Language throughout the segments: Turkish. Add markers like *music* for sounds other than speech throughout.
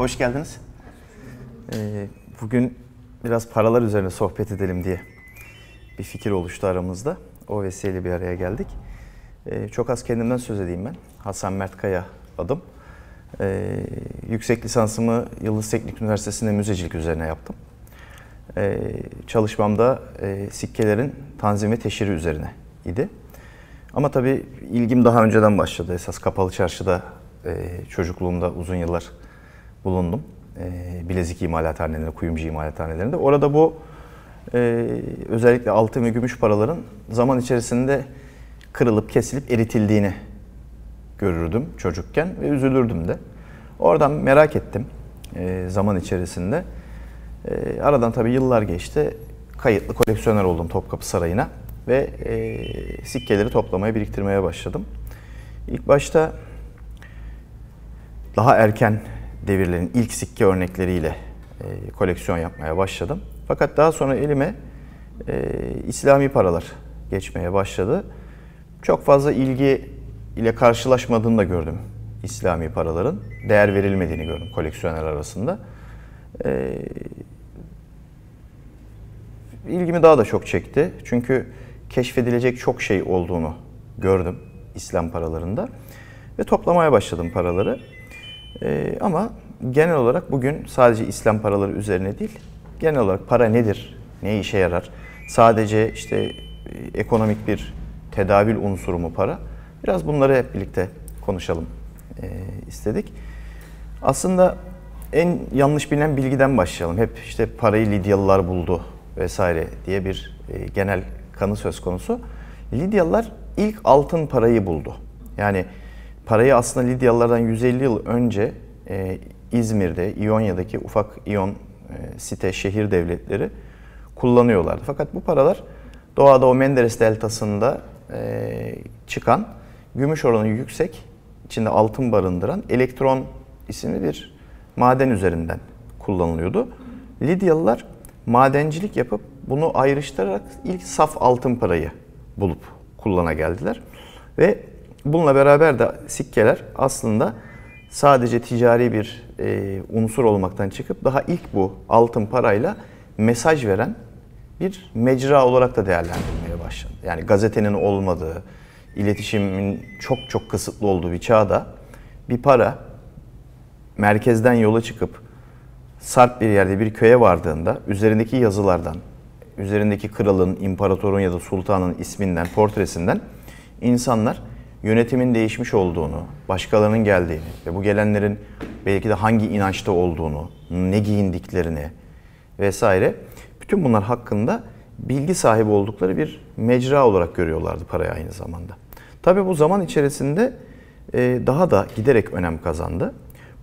Hoş geldiniz. Ee, bugün biraz paralar üzerine sohbet edelim diye bir fikir oluştu aramızda. O vesileyle bir araya geldik. Ee, çok az kendimden söz edeyim ben. Hasan Mert Kaya adım. Ee, yüksek lisansımı Yıldız Teknik Üniversitesi'nde müzecilik üzerine yaptım. Çalışmamda e, sikkelerin tanzim ve teşhiri üzerine idi. Ama tabii ilgim daha önceden başladı. Esas kapalı çarşıda e, çocukluğumda uzun yıllar bulundum. E, bilezik imalathanelerinde, kuyumcu imalathanelerinde. Orada bu e, özellikle altın ve gümüş paraların zaman içerisinde kırılıp kesilip eritildiğini görürdüm çocukken ve üzülürdüm de. Oradan merak ettim e, zaman içerisinde. E, aradan tabii yıllar geçti. Kayıtlı koleksiyoner oldum Topkapı Sarayı'na ve e, sikkeleri toplamaya, biriktirmeye başladım. İlk başta daha erken devirlerin ilk sikke örnekleriyle e, koleksiyon yapmaya başladım. Fakat daha sonra elime e, İslami paralar geçmeye başladı. Çok fazla ilgi ile karşılaşmadığını da gördüm İslami paraların. Değer verilmediğini gördüm koleksiyoner arasında. E, ilgimi daha da çok çekti. Çünkü keşfedilecek çok şey olduğunu gördüm İslam paralarında. Ve toplamaya başladım paraları. Ee, ama genel olarak bugün sadece İslam paraları üzerine değil, genel olarak para nedir, ne işe yarar? Sadece işte e, ekonomik bir tedavül unsuru mu para? Biraz bunları hep birlikte konuşalım e, istedik. Aslında en yanlış bilinen bilgiden başlayalım. Hep işte parayı Lidyalılar buldu vesaire diye bir e, genel kanı söz konusu. Lidyalılar ilk altın parayı buldu. Yani parayı aslında Lidyalılardan 150 yıl önce e, İzmir'de, İonya'daki ufak İyon e, site, şehir devletleri kullanıyorlardı. Fakat bu paralar doğada o Menderes deltasında e, çıkan gümüş oranı yüksek, içinde altın barındıran elektron isimli bir maden üzerinden kullanılıyordu. Lidyalılar madencilik yapıp bunu ayrıştırarak ilk saf altın parayı bulup kullana geldiler. Ve bununla beraber de sikkeler aslında sadece ticari bir e, unsur olmaktan çıkıp daha ilk bu altın parayla mesaj veren bir mecra olarak da değerlendirilmeye başladı. Yani gazetenin olmadığı, iletişimin çok çok kısıtlı olduğu bir çağda bir para merkezden yola çıkıp sarp bir yerde bir köye vardığında üzerindeki yazılardan, üzerindeki kralın, imparatorun ya da sultanın isminden, portresinden insanlar yönetimin değişmiş olduğunu, başkalarının geldiğini ve bu gelenlerin belki de hangi inançta olduğunu, ne giyindiklerini vesaire bütün bunlar hakkında bilgi sahibi oldukları bir mecra olarak görüyorlardı parayı aynı zamanda. Tabii bu zaman içerisinde daha da giderek önem kazandı.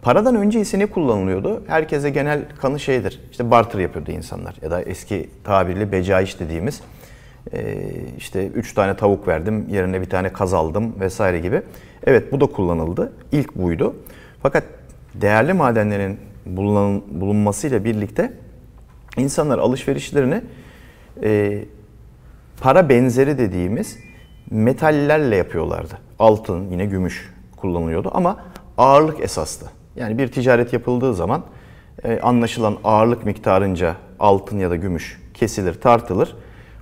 Paradan önce ise ne kullanılıyordu? Herkese genel kanı şeydir. İşte barter yapıyordu insanlar ya da eski tabirli becaiş dediğimiz işte üç tane tavuk verdim, yerine bir tane kaz aldım vesaire gibi. Evet bu da kullanıldı. İlk buydu. Fakat değerli madenlerin bulun, bulunmasıyla birlikte insanlar alışverişlerini e, para benzeri dediğimiz metallerle yapıyorlardı. Altın, yine gümüş kullanılıyordu ama ağırlık esaslı. Yani bir ticaret yapıldığı zaman e, anlaşılan ağırlık miktarınca altın ya da gümüş kesilir, tartılır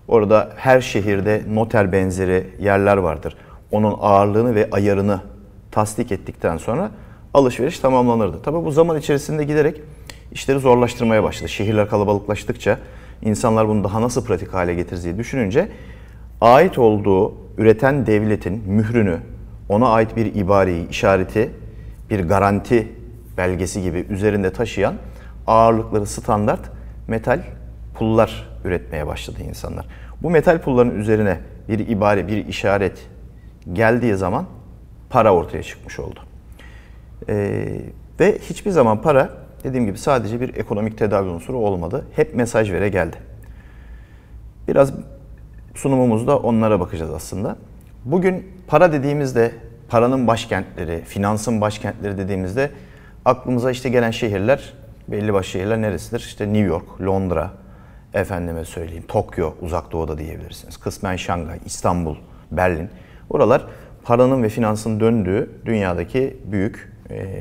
Orada her şehirde noter benzeri yerler vardır. Onun ağırlığını ve ayarını tasdik ettikten sonra alışveriş tamamlanırdı. Tabi bu zaman içerisinde giderek işleri zorlaştırmaya başladı. Şehirler kalabalıklaştıkça insanlar bunu daha nasıl pratik hale getiririz diye düşününce ait olduğu üreten devletin mührünü, ona ait bir ibareyi, işareti, bir garanti belgesi gibi üzerinde taşıyan ağırlıkları standart metal pullar üretmeye başladı insanlar. Bu metal pulların üzerine bir ibare, bir işaret geldiği zaman para ortaya çıkmış oldu. Ee, ve hiçbir zaman para dediğim gibi sadece bir ekonomik tedavi unsuru olmadı. Hep mesaj vere geldi. Biraz sunumumuzda onlara bakacağız aslında. Bugün para dediğimizde paranın başkentleri, finansın başkentleri dediğimizde aklımıza işte gelen şehirler belli başlı şehirler neresidir? İşte New York, Londra, efendime söyleyeyim Tokyo uzak doğuda diyebilirsiniz. Kısmen Şangay, İstanbul, Berlin. Buralar paranın ve finansın döndüğü dünyadaki büyük e,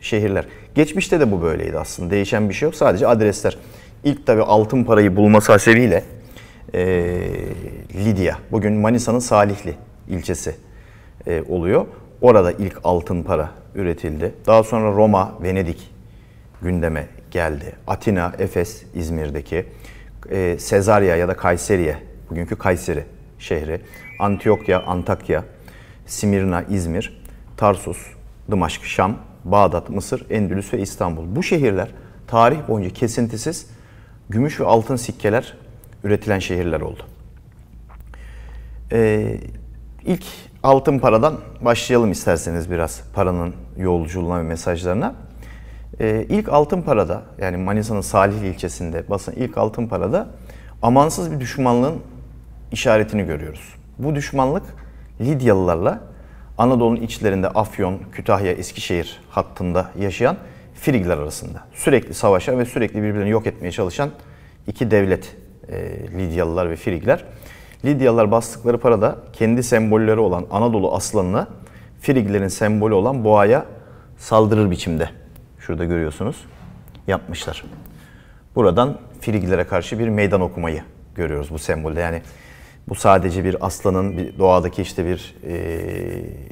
şehirler. Geçmişte de bu böyleydi aslında. Değişen bir şey yok. Sadece adresler. İlk tabi altın parayı bulması hasebiyle e, Lidya, bugün Manisa'nın Salihli ilçesi e, oluyor. Orada ilk altın para üretildi. Daha sonra Roma, Venedik gündeme geldi. Atina, Efes, İzmir'deki, e, Sezarya ya da Kayseriye, bugünkü Kayseri şehri, Antiyokya, Antakya, Simirna, İzmir, Tarsus, Dımaşk, Şam, Bağdat, Mısır, Endülüs ve İstanbul. Bu şehirler tarih boyunca kesintisiz gümüş ve altın sikkeler üretilen şehirler oldu. Ee, ilk altın paradan başlayalım isterseniz biraz paranın yolculuğuna ve mesajlarına. Ee, ilk altın parada yani Manisa'nın Salihli ilçesinde basın ilk altın parada amansız bir düşmanlığın işaretini görüyoruz. Bu düşmanlık Lidyalılarla Anadolu'nun içlerinde Afyon, Kütahya, Eskişehir hattında yaşayan Frigler arasında. Sürekli savaşa ve sürekli birbirlerini yok etmeye çalışan iki devlet e, Lidyalılar ve Frigler. Lidyalılar bastıkları parada kendi sembolleri olan Anadolu aslanına Friglerin sembolü olan boğaya saldırır biçimde. Şurada görüyorsunuz yapmışlar. Buradan Friglere karşı bir meydan okumayı görüyoruz bu sembolde. Yani bu sadece bir aslanın bir doğadaki işte bir e,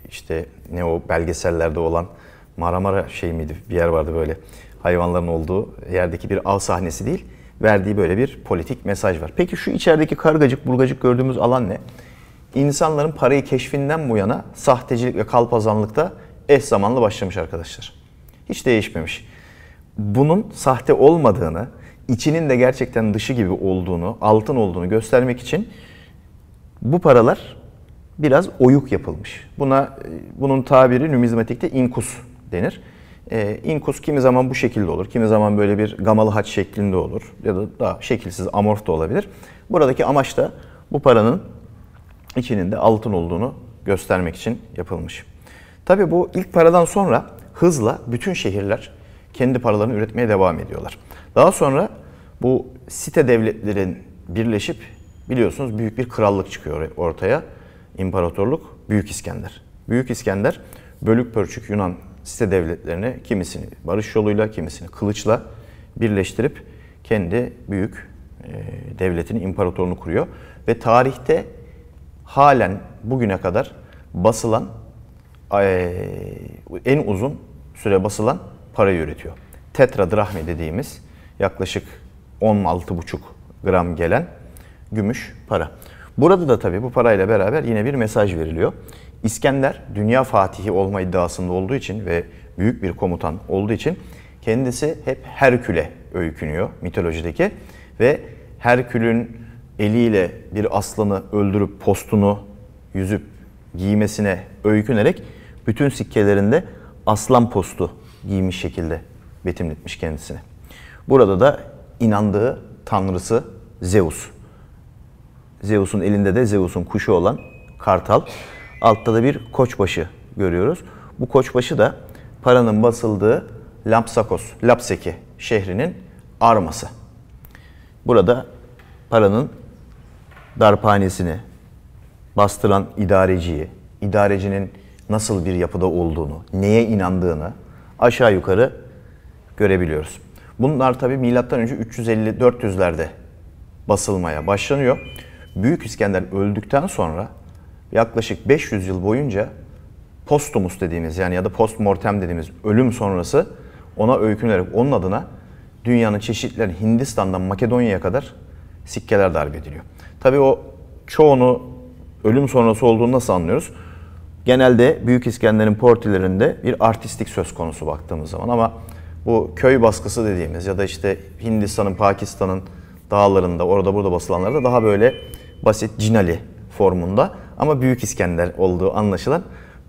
işte ne o belgesellerde olan Maramara şey miydi bir yer vardı böyle hayvanların olduğu yerdeki bir av sahnesi değil verdiği böyle bir politik mesaj var. Peki şu içerideki kargacık burgacık gördüğümüz alan ne? İnsanların parayı keşfinden bu yana sahtecilik ve kalpazanlıkta eş zamanlı başlamış arkadaşlar. Hiç değişmemiş. Bunun sahte olmadığını, içinin de gerçekten dışı gibi olduğunu, altın olduğunu göstermek için bu paralar biraz oyuk yapılmış. Buna bunun tabiri numizmatikte inkus denir. E, inkus kimi zaman bu şekilde olur, kimi zaman böyle bir gamalı haç şeklinde olur ya da daha şekilsiz amorf da olabilir. Buradaki amaç da bu paranın içinin de altın olduğunu göstermek için yapılmış. Tabi bu ilk paradan sonra hızla bütün şehirler kendi paralarını üretmeye devam ediyorlar. Daha sonra bu site devletlerin birleşip biliyorsunuz büyük bir krallık çıkıyor ortaya. İmparatorluk Büyük İskender. Büyük İskender bölük pörçük Yunan site devletlerini kimisini barış yoluyla, kimisini kılıçla birleştirip kendi büyük e, devletini, imparatorluğunu kuruyor. Ve tarihte halen bugüne kadar basılan e, en uzun süre basılan parayı üretiyor. Tetra drahmi dediğimiz yaklaşık 16,5 gram gelen gümüş para. Burada da tabii bu parayla beraber yine bir mesaj veriliyor. İskender dünya fatihi olma iddiasında olduğu için ve büyük bir komutan olduğu için kendisi hep Herkül'e öykünüyor mitolojideki ve Herkül'ün eliyle bir aslanı öldürüp postunu yüzüp giymesine öykünerek bütün sikkelerinde aslan postu giymiş şekilde betimletmiş kendisini. Burada da inandığı tanrısı Zeus. Zeus'un elinde de Zeus'un kuşu olan kartal. Altta da bir koçbaşı görüyoruz. Bu koçbaşı da paranın basıldığı Lampsakos, Lapseki şehrinin arması. Burada paranın darphanesini bastıran idareciyi, idarecinin nasıl bir yapıda olduğunu, neye inandığını aşağı yukarı görebiliyoruz. Bunlar tabi M.Ö. 350-400'lerde basılmaya başlanıyor. Büyük İskender öldükten sonra yaklaşık 500 yıl boyunca postumus dediğimiz yani ya da postmortem dediğimiz ölüm sonrası ona öykünerek onun adına dünyanın çeşitleri Hindistan'dan Makedonya'ya kadar sikkeler darbe ediliyor. Tabii o çoğunu ölüm sonrası olduğunu nasıl anlıyoruz? Genelde Büyük İskender'in portilerinde bir artistik söz konusu baktığımız zaman ama bu köy baskısı dediğimiz ya da işte Hindistan'ın, Pakistan'ın dağlarında orada burada basılanlarda daha böyle basit cinali formunda ama Büyük İskender olduğu anlaşılan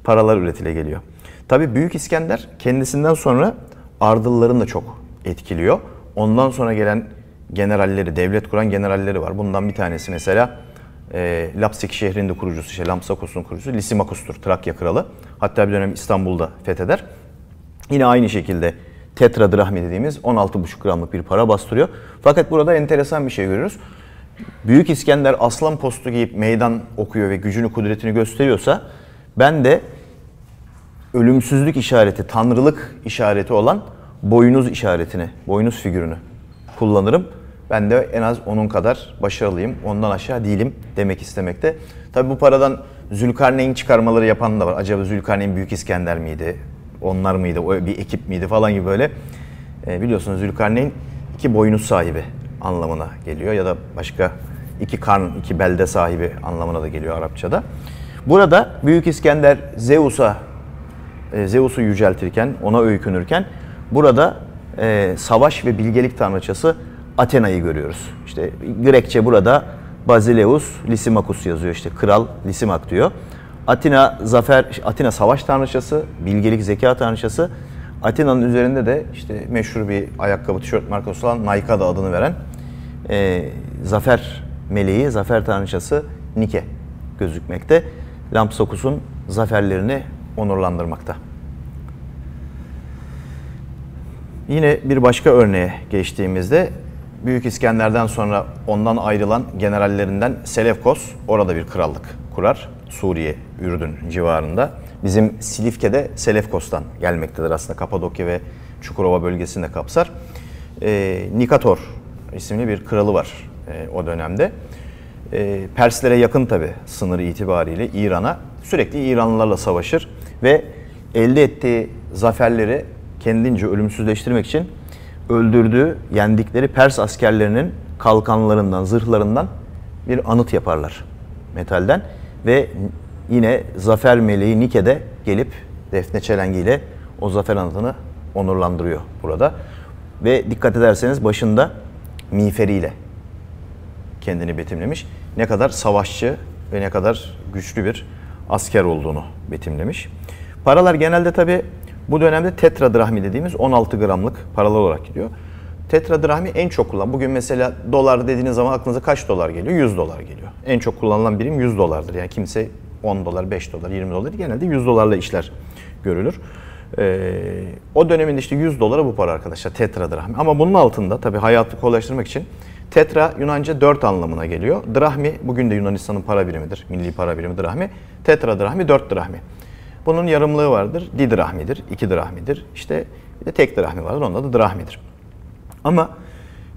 paralar üretile geliyor. Tabi Büyük İskender kendisinden sonra Ardılların da çok etkiliyor. Ondan sonra gelen generalleri, devlet kuran generalleri var. Bundan bir tanesi mesela e, Lapsik şehrinde kurucusu, işte Lampsakos'un kurucusu Lysimakus'tur, Trakya kralı. Hatta bir dönem İstanbul'da fetheder. Yine aynı şekilde tetradrahmi dediğimiz 16,5 gramlık bir para bastırıyor. Fakat burada enteresan bir şey görüyoruz. Büyük İskender aslan postu giyip meydan okuyor ve gücünü kudretini gösteriyorsa ben de ölümsüzlük işareti, tanrılık işareti olan boynuz işaretini, boynuz figürünü kullanırım. Ben de en az onun kadar başarılıyım, ondan aşağı değilim demek istemekte. Tabi bu paradan Zülkarneyn çıkarmaları yapan da var. Acaba Zülkarneyn Büyük İskender miydi? Onlar mıydı? O bir ekip miydi falan gibi böyle. E, biliyorsunuz Zülkarneyn iki boynuz sahibi anlamına geliyor ya da başka iki karn, iki belde sahibi anlamına da geliyor Arapçada. Burada Büyük İskender Zeus'a e, Zeus'u yüceltirken, ona öykünürken burada e, savaş ve bilgelik tanrıçası Athena'yı görüyoruz. İşte Grekçe burada Basileus Lysimachus yazıyor işte kral Lysimach diyor. Atina zafer Atina savaş tanrıçası, bilgelik zeka tanrıçası. Atina'nın üzerinde de işte meşhur bir ayakkabı tişört markası olan Naikada adını veren e, zafer meleği, zafer tanrıçası Nike gözükmekte. Lampsakos'un zaferlerini onurlandırmakta. Yine bir başka örneğe geçtiğimizde Büyük İskender'den sonra ondan ayrılan generallerinden Selevkos orada bir krallık kurar. Suriye, Ürdün civarında. Bizim Silifke'de Selevkos'tan gelmektedir aslında. Kapadokya ve Çukurova bölgesinde kapsar. E, Nikator isimli bir kralı var e, o dönemde. E, Perslere yakın tabi sınırı itibariyle İran'a. Sürekli İranlılarla savaşır ve elde ettiği zaferleri kendince ölümsüzleştirmek için öldürdüğü, yendikleri Pers askerlerinin kalkanlarından, zırhlarından bir anıt yaparlar metalden ve yine zafer meleği Nike'de gelip defne çelengiyle o zafer anıtını onurlandırıyor burada. Ve dikkat ederseniz başında miğferiyle kendini betimlemiş. Ne kadar savaşçı ve ne kadar güçlü bir asker olduğunu betimlemiş. Paralar genelde tabi bu dönemde tetradrahmi dediğimiz 16 gramlık paralar olarak gidiyor. Tetradrahmi en çok kullan. Bugün mesela dolar dediğiniz zaman aklınıza kaç dolar geliyor? 100 dolar geliyor. En çok kullanılan birim 100 dolardır. Yani kimse 10 dolar, 5 dolar, 20 dolar genelde 100 dolarla işler görülür. Ee, o döneminde işte 100 dolara bu para arkadaşlar tetradrahmi. Ama bunun altında tabii hayatı kolaylaştırmak için tetra Yunanca 4 anlamına geliyor. Drahmi bugün de Yunanistan'ın para birimidir. Milli para birimi drahmi. Tetradrahmi 4 drahmi. Bunun yarımlığı vardır. Didrahmidir, iki drahmidir. İşte bir de tek drahmi vardır. Onda da drahmidir. Ama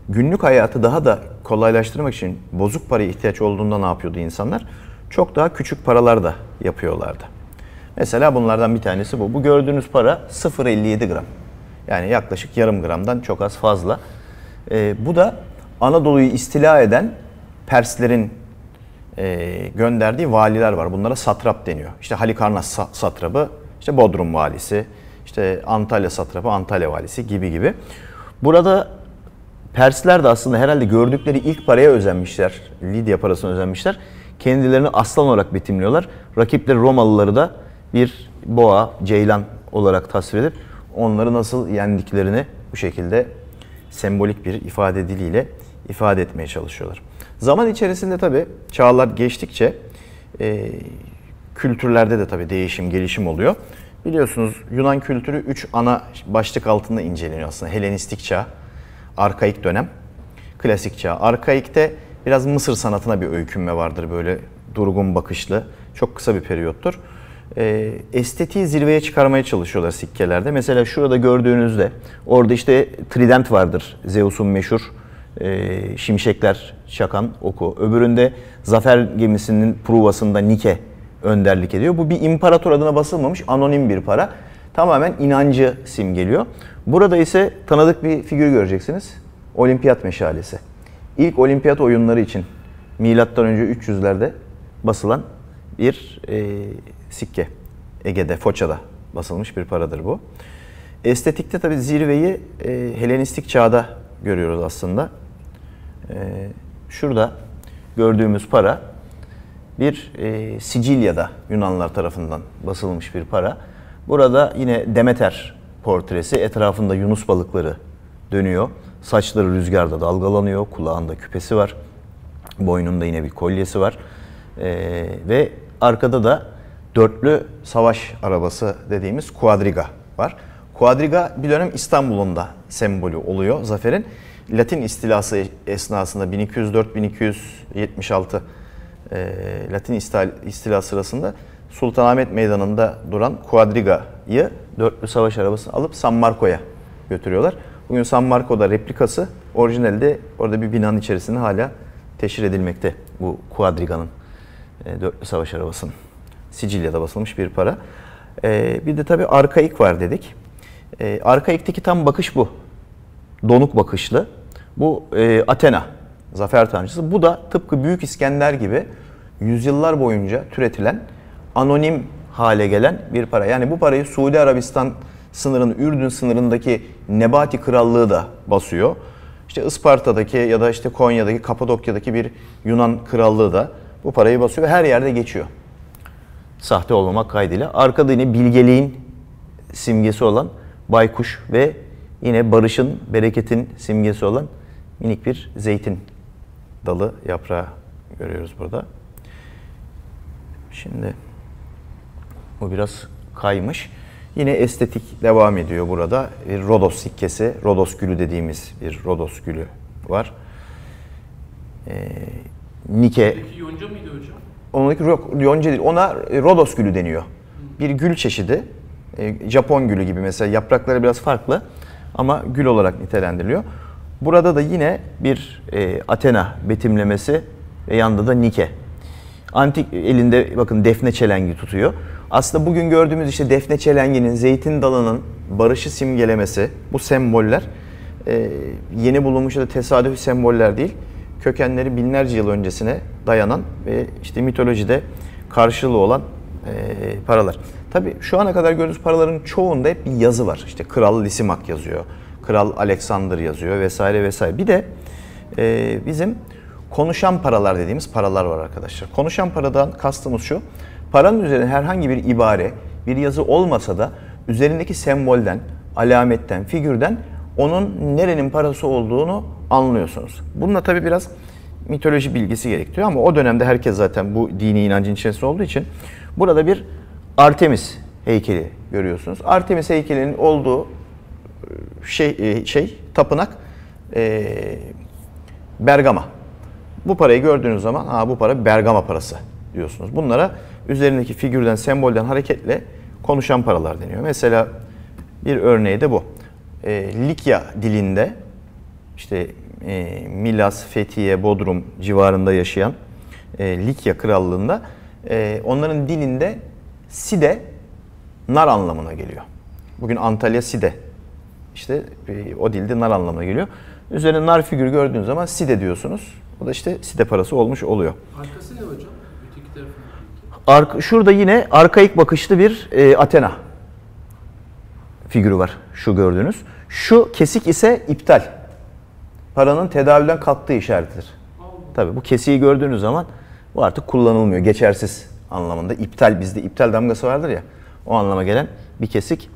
günlük hayatı daha da kolaylaştırmak için bozuk paraya ihtiyaç olduğunda ne yapıyordu insanlar? Çok daha küçük paralar da yapıyorlardı. Mesela bunlardan bir tanesi bu. Bu gördüğünüz para 0.57 gram. Yani yaklaşık yarım gramdan çok az fazla. Ee, bu da Anadolu'yu istila eden Perslerin e, gönderdiği valiler var. Bunlara satrap deniyor. İşte Halikarnas satrabı, işte Bodrum valisi, işte Antalya satrapı, Antalya valisi gibi gibi. Burada Persler de aslında herhalde gördükleri ilk paraya özenmişler. Lidya parasına özenmişler. Kendilerini aslan olarak betimliyorlar. Rakipleri Romalıları da bir boğa, ceylan olarak tasvir edip onları nasıl yendiklerini bu şekilde sembolik bir ifade diliyle ifade etmeye çalışıyorlar. Zaman içerisinde tabi çağlar geçtikçe e, kültürlerde de tabi değişim, gelişim oluyor. Biliyorsunuz Yunan kültürü 3 ana başlık altında inceleniyor aslında. Helenistik çağ, arkaik dönem, klasik çağ. Arkaikte biraz Mısır sanatına bir öykünme vardır böyle durgun bakışlı. Çok kısa bir periyottur. E, estetiği zirveye çıkarmaya çalışıyorlar sikkelerde. Mesela şurada gördüğünüzde orada işte trident vardır. Zeus'un meşhur e, şimşekler çakan oku. Öbüründe zafer gemisinin pruvasında Nike önderlik ediyor. Bu bir imparator adına basılmamış anonim bir para. Tamamen inancı simgeliyor. Burada ise tanıdık bir figür göreceksiniz. Olimpiyat meşalesi. İlk olimpiyat oyunları için milattan önce 300'lerde basılan bir e, sikke. Ege'de, Foça'da basılmış bir paradır bu. Estetikte tabi zirveyi e, Helenistik çağda görüyoruz aslında. E, şurada gördüğümüz para bir e, Sicilya'da Yunanlar tarafından basılmış bir para. Burada yine Demeter portresi etrafında Yunus balıkları dönüyor. Saçları rüzgarda dalgalanıyor. Kulağında küpesi var. Boynunda yine bir kolyesi var. E, ve arkada da dörtlü savaş arabası dediğimiz quadriga var. Quadriga bir dönem İstanbul'un da sembolü oluyor zaferin. Latin istilası esnasında 1204-1276 e, Latin istila sırasında Sultanahmet Meydanı'nda duran Quadriga'yı dörtlü savaş arabasını alıp San Marco'ya götürüyorlar. Bugün San Marco'da replikası orijinalde orada bir binanın içerisinde hala teşhir edilmekte bu Quadriga'nın e, dörtlü savaş arabasının. Sicilya'da basılmış bir para. E, bir de tabii arkaik var dedik. E, arkaikteki tam bakış bu. Donuk bakışlı. Bu e, Athena, zafer tanrıcısı. Bu da tıpkı Büyük İskender gibi yüzyıllar boyunca türetilen anonim hale gelen bir para. Yani bu parayı Suudi Arabistan sınırının, Ürdün sınırındaki Nebati Krallığı da basıyor. İşte Isparta'daki ya da işte Konya'daki, Kapadokya'daki bir Yunan krallığı da bu parayı basıyor her yerde geçiyor. Sahte olmamak kaydıyla. Arkada yine bilgeliğin simgesi olan baykuş ve yine barışın, bereketin simgesi olan minik bir zeytin dalı yaprağı görüyoruz burada. Şimdi bu biraz kaymış. Yine estetik devam ediyor burada. Bir Rodos sikkesi, Rodos gülü dediğimiz bir Rodos gülü var. Ee, Nike... Peki yonca mıydı hocam? Onunki yok, yonca değil. Ona Rodos gülü deniyor. Bir gül çeşidi. Ee, Japon gülü gibi mesela yaprakları biraz farklı ama gül olarak nitelendiriliyor. Burada da yine bir e, Athena betimlemesi ve yanında da Nike. Antik elinde bakın defne çelengi tutuyor. Aslında bugün gördüğümüz işte defne çelenginin, zeytin dalının barışı simgelemesi, bu semboller e, yeni bulunmuş ya da tesadüfi semboller değil. Kökenleri binlerce yıl öncesine dayanan ve işte mitolojide karşılığı olan e, paralar. Tabi şu ana kadar gördüğümüz paraların çoğunda hep bir yazı var. İşte Kral Lisimak yazıyor, Kral Alexander yazıyor vesaire vesaire. Bir de e, bizim konuşan paralar dediğimiz paralar var arkadaşlar. Konuşan paradan kastımız şu. Paranın üzerinde herhangi bir ibare, bir yazı olmasa da üzerindeki sembolden, alametten, figürden onun nerenin parası olduğunu anlıyorsunuz. Bununla tabi biraz mitoloji bilgisi gerektiriyor ama o dönemde herkes zaten bu dini inancın içerisinde olduğu için burada bir Artemis heykeli görüyorsunuz. Artemis heykelinin olduğu şey, şey tapınak e, Bergama. Bu parayı gördüğünüz zaman ha bu para Bergama parası diyorsunuz. Bunlara üzerindeki figürden, sembolden hareketle konuşan paralar deniyor. Mesela bir örneği de bu. E, Likya dilinde işte e, Milas, Fethiye, Bodrum civarında yaşayan e, Likya krallığında e, onların dilinde Side nar anlamına geliyor. Bugün Antalya Side. İşte e, o dilde nar anlamına geliyor. Üzerine nar figürü gördüğünüz zaman Side diyorsunuz. O da işte Side parası olmuş oluyor. Arkası ne hocam? Öteki tarafın. Ar şurada yine arkaik bakışlı bir e, Athena figürü var. Şu gördüğünüz. Şu kesik ise iptal. Paranın tedavülden kalktığı işaretidir. Tabii bu kesiği gördüğünüz zaman bu artık kullanılmıyor. Geçersiz anlamında. İptal bizde iptal damgası vardır ya. O anlama gelen bir kesik.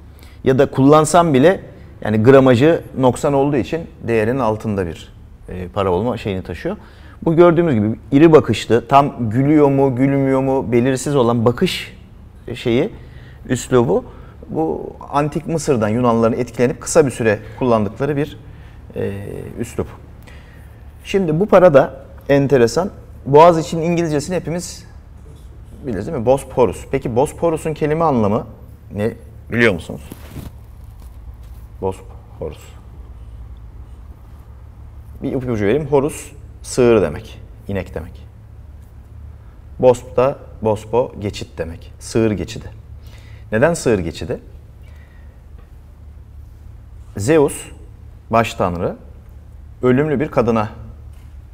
Ya da kullansam bile yani gramajı noksan olduğu için değerinin altında bir e, para olma şeyini taşıyor. Bu gördüğümüz gibi iri bakışlı, tam gülüyor mu, gülmüyor mu belirsiz olan bakış şeyi, üslubu bu antik Mısır'dan Yunanlıların etkilenip kısa bir süre kullandıkları bir e, üslup. Şimdi bu para da enteresan. Boğaz için İngilizcesini hepimiz biliriz değil mi? Bosporus. Peki Bosporus'un kelime anlamı ne biliyor musunuz? Bosporus. Bir ipucu vereyim. Horus sığır demek. inek demek. Bosp da Bospo geçit demek. Sığır geçidi. Neden sığır geçidi? Zeus baş tanrı ölümlü bir kadına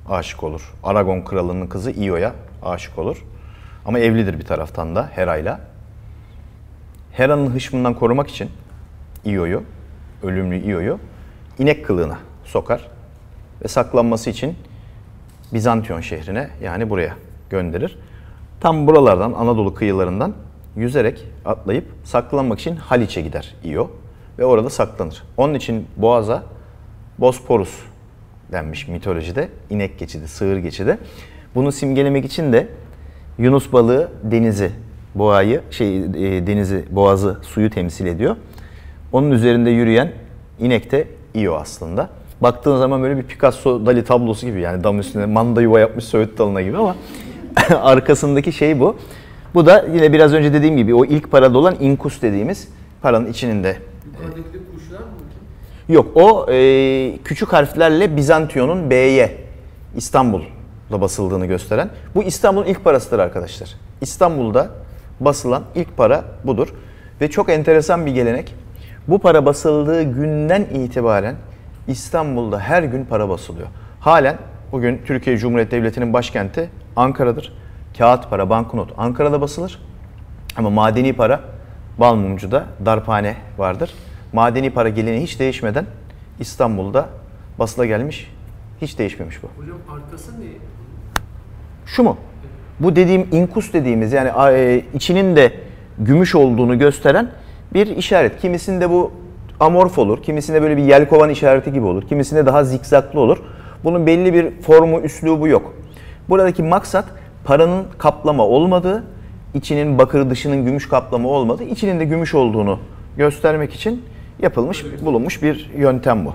aşık olur. Aragon kralının kızı Io'ya aşık olur. Ama evlidir bir taraftan da Hera'yla. Hera'nın hışmından korumak için Io'yu, ölümlü Io'yu inek kılığına sokar ve saklanması için Bizantiyon şehrine yani buraya gönderir. Tam buralardan Anadolu kıyılarından yüzerek atlayıp saklanmak için Haliç'e gider Io ve orada saklanır. Onun için Boğaz'a Bosporus denmiş mitolojide. inek geçidi, sığır geçidi. Bunu simgelemek için de Yunus balığı denizi, boğayı, şey e, denizi, boğazı, suyu temsil ediyor. Onun üzerinde yürüyen inek de Io aslında. Baktığın zaman böyle bir Picasso Dali tablosu gibi yani dam üstünde manda yuva yapmış Söğüt dalına gibi ama *laughs* arkasındaki şey bu. Bu da yine biraz önce dediğim gibi o ilk parada olan inkus dediğimiz paranın içinin de Yukarıdaki de kuşlar mı hocam? Yok o e, küçük harflerle Bizantiyon'un B'ye İstanbul'da basıldığını gösteren. Bu İstanbul'un ilk parasıdır arkadaşlar. İstanbul'da basılan ilk para budur. Ve çok enteresan bir gelenek. Bu para basıldığı günden itibaren İstanbul'da her gün para basılıyor. Halen bugün Türkiye Cumhuriyeti Devleti'nin başkenti Ankara'dır. Kağıt para, banknot Ankara'da basılır. Ama madeni para Balmumcu'da darphane vardır. Madeni para geleneği hiç değişmeden İstanbul'da basıla gelmiş. Hiç değişmemiş bu. Hocam arkası ne? Şu mu? Bu dediğim inkus dediğimiz yani e, içinin de gümüş olduğunu gösteren bir işaret. Kimisinde bu amorf olur, kimisinde böyle bir yelkovan işareti gibi olur, kimisinde daha zikzaklı olur. Bunun belli bir formu, üslubu yok. Buradaki maksat paranın kaplama olmadığı, içinin bakır dışının gümüş kaplama olmadığı, içinin de gümüş olduğunu göstermek için yapılmış, bulunmuş bir yöntem bu.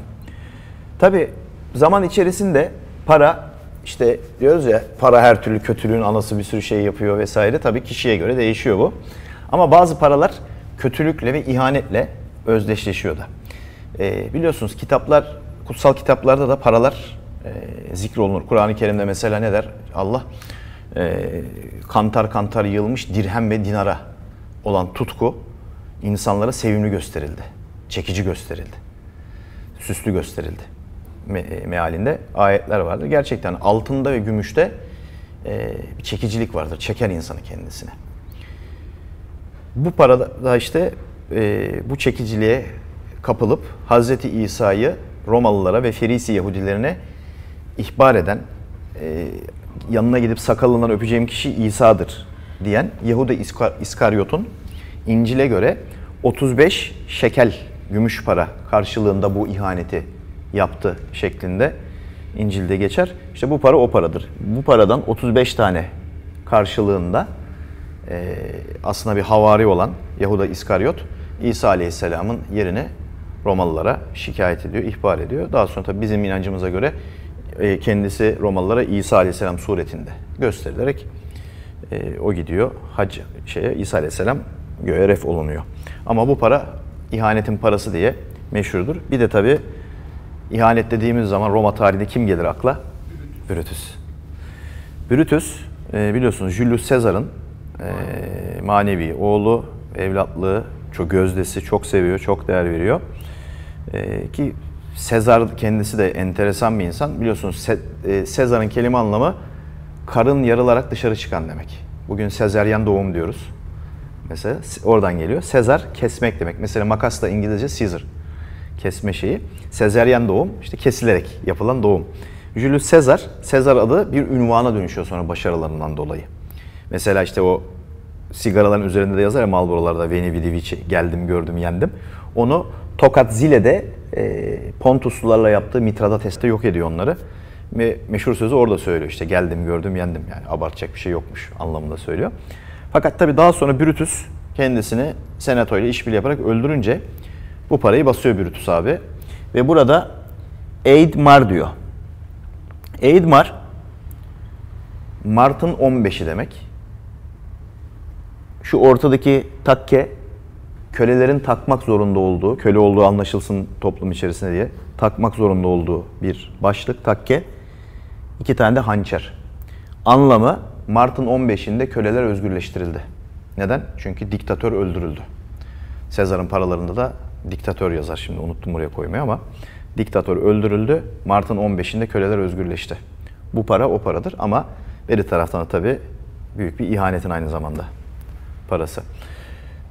Tabi zaman içerisinde para işte diyoruz ya para her türlü kötülüğün anası bir sürü şey yapıyor vesaire. Tabii kişiye göre değişiyor bu. Ama bazı paralar kötülükle ve ihanetle özdeşleşiyor da. Ee, biliyorsunuz kitaplar, kutsal kitaplarda da paralar e, zikrolunur. Kur'an-ı Kerim'de mesela ne der? Allah e, kantar kantar yığılmış dirhem ve dinara olan tutku insanlara sevimli gösterildi. Çekici gösterildi süslü gösterildi me- mealinde ayetler vardır. Gerçekten altında ve gümüşte e, bir çekicilik vardır. Çeken insanı kendisine. Bu parada da işte e, bu çekiciliğe kapılıp Hazreti İsa'yı Romalılara ve Ferisi Yahudilerine ihbar eden, e, yanına gidip sakalından öpeceğim kişi İsa'dır diyen Yahuda İskar- İskaryot'un İncil'e göre 35 şekel gümüş para karşılığında bu ihaneti yaptı şeklinde İncil'de geçer. İşte bu para o paradır. Bu paradan 35 tane karşılığında e, aslında bir havari olan Yahuda İskaryot İsa Aleyhisselam'ın yerine Romalılara şikayet ediyor, ihbar ediyor. Daha sonra tabii bizim inancımıza göre e, kendisi Romalılara İsa Aleyhisselam suretinde gösterilerek e, o gidiyor hac şeye İsa Aleyhisselam göğe ref olunuyor. Ama bu para ihanetin parası diye meşhurdur. Bir de tabii ihanet dediğimiz zaman Roma tarihinde kim gelir akla? Brutus. Brutus e, biliyorsunuz Julius Caesar'ın e, manevi oğlu, evlatlığı, çok gözdesi, çok seviyor, çok değer veriyor. E, ki Sezar kendisi de enteresan bir insan. Biliyorsunuz Se- Sezar'ın kelime anlamı karın yarılarak dışarı çıkan demek. Bugün sezeryan doğum diyoruz. Mesela oradan geliyor. Sezar kesmek demek. Mesela makas da İngilizce Caesar. Kesme şeyi. Sezeryan doğum işte kesilerek yapılan doğum. Julius Caesar, Caesar adı bir ünvana dönüşüyor sonra başarılarından dolayı. Mesela işte o sigaraların üzerinde de yazar ya Marlboro'larda Veni Vidi Vici geldim gördüm yendim. Onu Tokat Zile'de e, Pontuslularla yaptığı Mitradатes'te yok ediyor onları. Ve meşhur sözü orada söylüyor işte geldim gördüm yendim yani abartacak bir şey yokmuş anlamında söylüyor. Fakat tabii daha sonra Brutus kendisini senato ile işbirliği yaparak öldürünce bu parayı basıyor Brutus abi. Ve burada Eidmar diyor. Eidmar Mart'ın 15'i demek. Şu ortadaki takke kölelerin takmak zorunda olduğu, köle olduğu anlaşılsın toplum içerisinde diye takmak zorunda olduğu bir başlık takke. İki tane de hançer. Anlamı Mart'ın 15'inde köleler özgürleştirildi. Neden? Çünkü diktatör öldürüldü. Sezar'ın paralarında da diktatör yazar şimdi unuttum buraya koymayı ama diktatör öldürüldü. Mart'ın 15'inde köleler özgürleşti. Bu para o paradır ama beri taraftan da tabii büyük bir ihanetin aynı zamanda parası.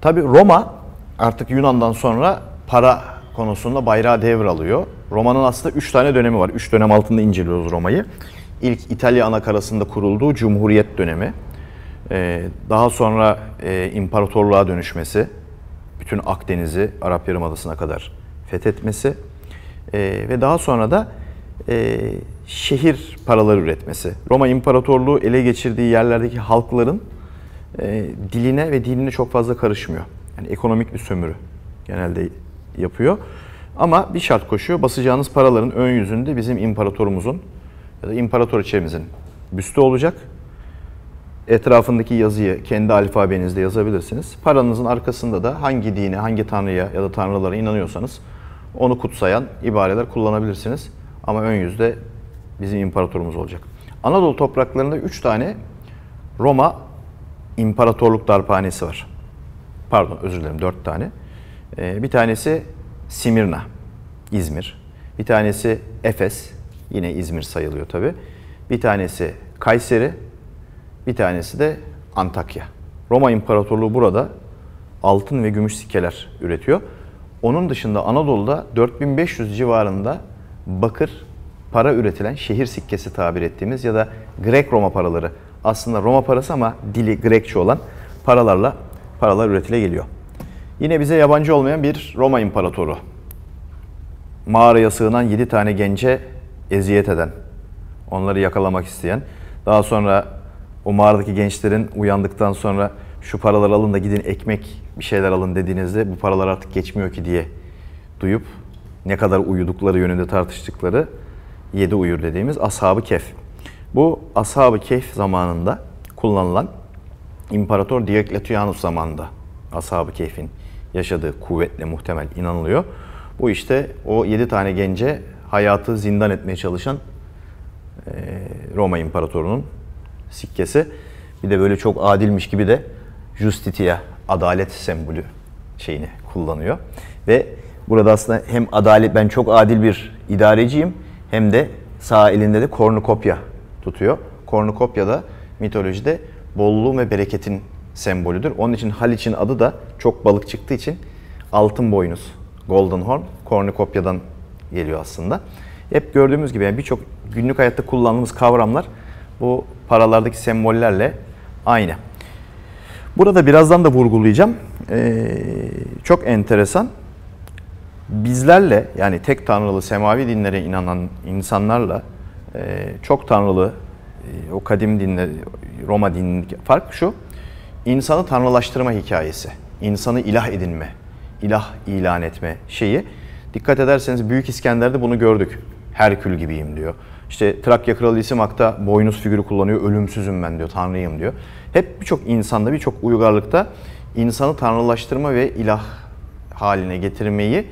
Tabii Roma artık Yunan'dan sonra para konusunda bayrağı devralıyor. Roma'nın aslında 3 tane dönemi var. 3 dönem altında inceliyoruz Roma'yı. İlk İtalya anakarasında kurulduğu Cumhuriyet dönemi. Ee, daha sonra e, imparatorluğa dönüşmesi, bütün Akdeniz'i Arap Yarımadası'na kadar fethetmesi e, ve daha sonra da e, şehir paraları üretmesi. Roma İmparatorluğu ele geçirdiği yerlerdeki halkların e, diline ve dinine çok fazla karışmıyor. Yani ekonomik bir sömürü genelde yapıyor. Ama bir şart koşuyor. Basacağınız paraların ön yüzünde bizim imparatorumuzun ya da imparatoriçemizin büstü olacak. Etrafındaki yazıyı kendi alfabenizde yazabilirsiniz. Paranızın arkasında da hangi dine, hangi tanrıya ya da tanrılara inanıyorsanız onu kutsayan ibareler kullanabilirsiniz. Ama ön yüzde bizim imparatorumuz olacak. Anadolu topraklarında 3 tane Roma İmparatorluk Darphanesi var. Pardon özür dilerim 4 tane. Ee, bir tanesi Simirna, İzmir. Bir tanesi Efes, yine İzmir sayılıyor tabi. Bir tanesi Kayseri, bir tanesi de Antakya. Roma İmparatorluğu burada altın ve gümüş sikkeler üretiyor. Onun dışında Anadolu'da 4500 civarında bakır para üretilen şehir sikkesi tabir ettiğimiz ya da Grek Roma paraları aslında Roma parası ama dili Grekçe olan paralarla paralar üretile geliyor. Yine bize yabancı olmayan bir Roma imparatoru. Mağaraya sığınan 7 tane gence eziyet eden, onları yakalamak isteyen, daha sonra o mağaradaki gençlerin uyandıktan sonra şu paraları alın da gidin ekmek bir şeyler alın dediğinizde bu paralar artık geçmiyor ki diye duyup ne kadar uyudukları yönünde tartıştıkları yedi uyur dediğimiz Ashab-ı Kehf. Bu Ashab-ı Kehf zamanında kullanılan İmparator Diokletianus zamanında Ashab-ı Kehf'in yaşadığı kuvvetle muhtemel inanılıyor. Bu işte o yedi tane gence hayatı zindan etmeye çalışan e, Roma İmparatoru'nun sikkesi. Bir de böyle çok adilmiş gibi de Justitia, adalet sembolü şeyini kullanıyor. Ve burada aslında hem adalet, ben çok adil bir idareciyim hem de sağ elinde de kornukopya tutuyor. Kornukopya da mitolojide bolluğun ve bereketin sembolüdür. Onun için Haliç'in adı da çok balık çıktığı için altın boynuz, golden horn, kornukopyadan geliyor aslında. Hep gördüğümüz gibi yani birçok günlük hayatta kullandığımız kavramlar bu paralardaki sembollerle aynı. Burada birazdan da vurgulayacağım. Ee, çok enteresan. Bizlerle yani tek tanrılı semavi dinlere inanan insanlarla e, çok tanrılı e, o kadim dinler Roma dininin fark şu. İnsanı tanrılaştırma hikayesi. insanı ilah edinme, ilah ilan etme şeyi. Dikkat ederseniz Büyük İskender'de bunu gördük. Herkül gibiyim diyor. İşte Trakya Kralı Lysimak'ta boynuz figürü kullanıyor. Ölümsüzüm ben diyor, tanrıyım diyor. Hep birçok insanda, birçok uygarlıkta insanı tanrılaştırma ve ilah haline getirmeyi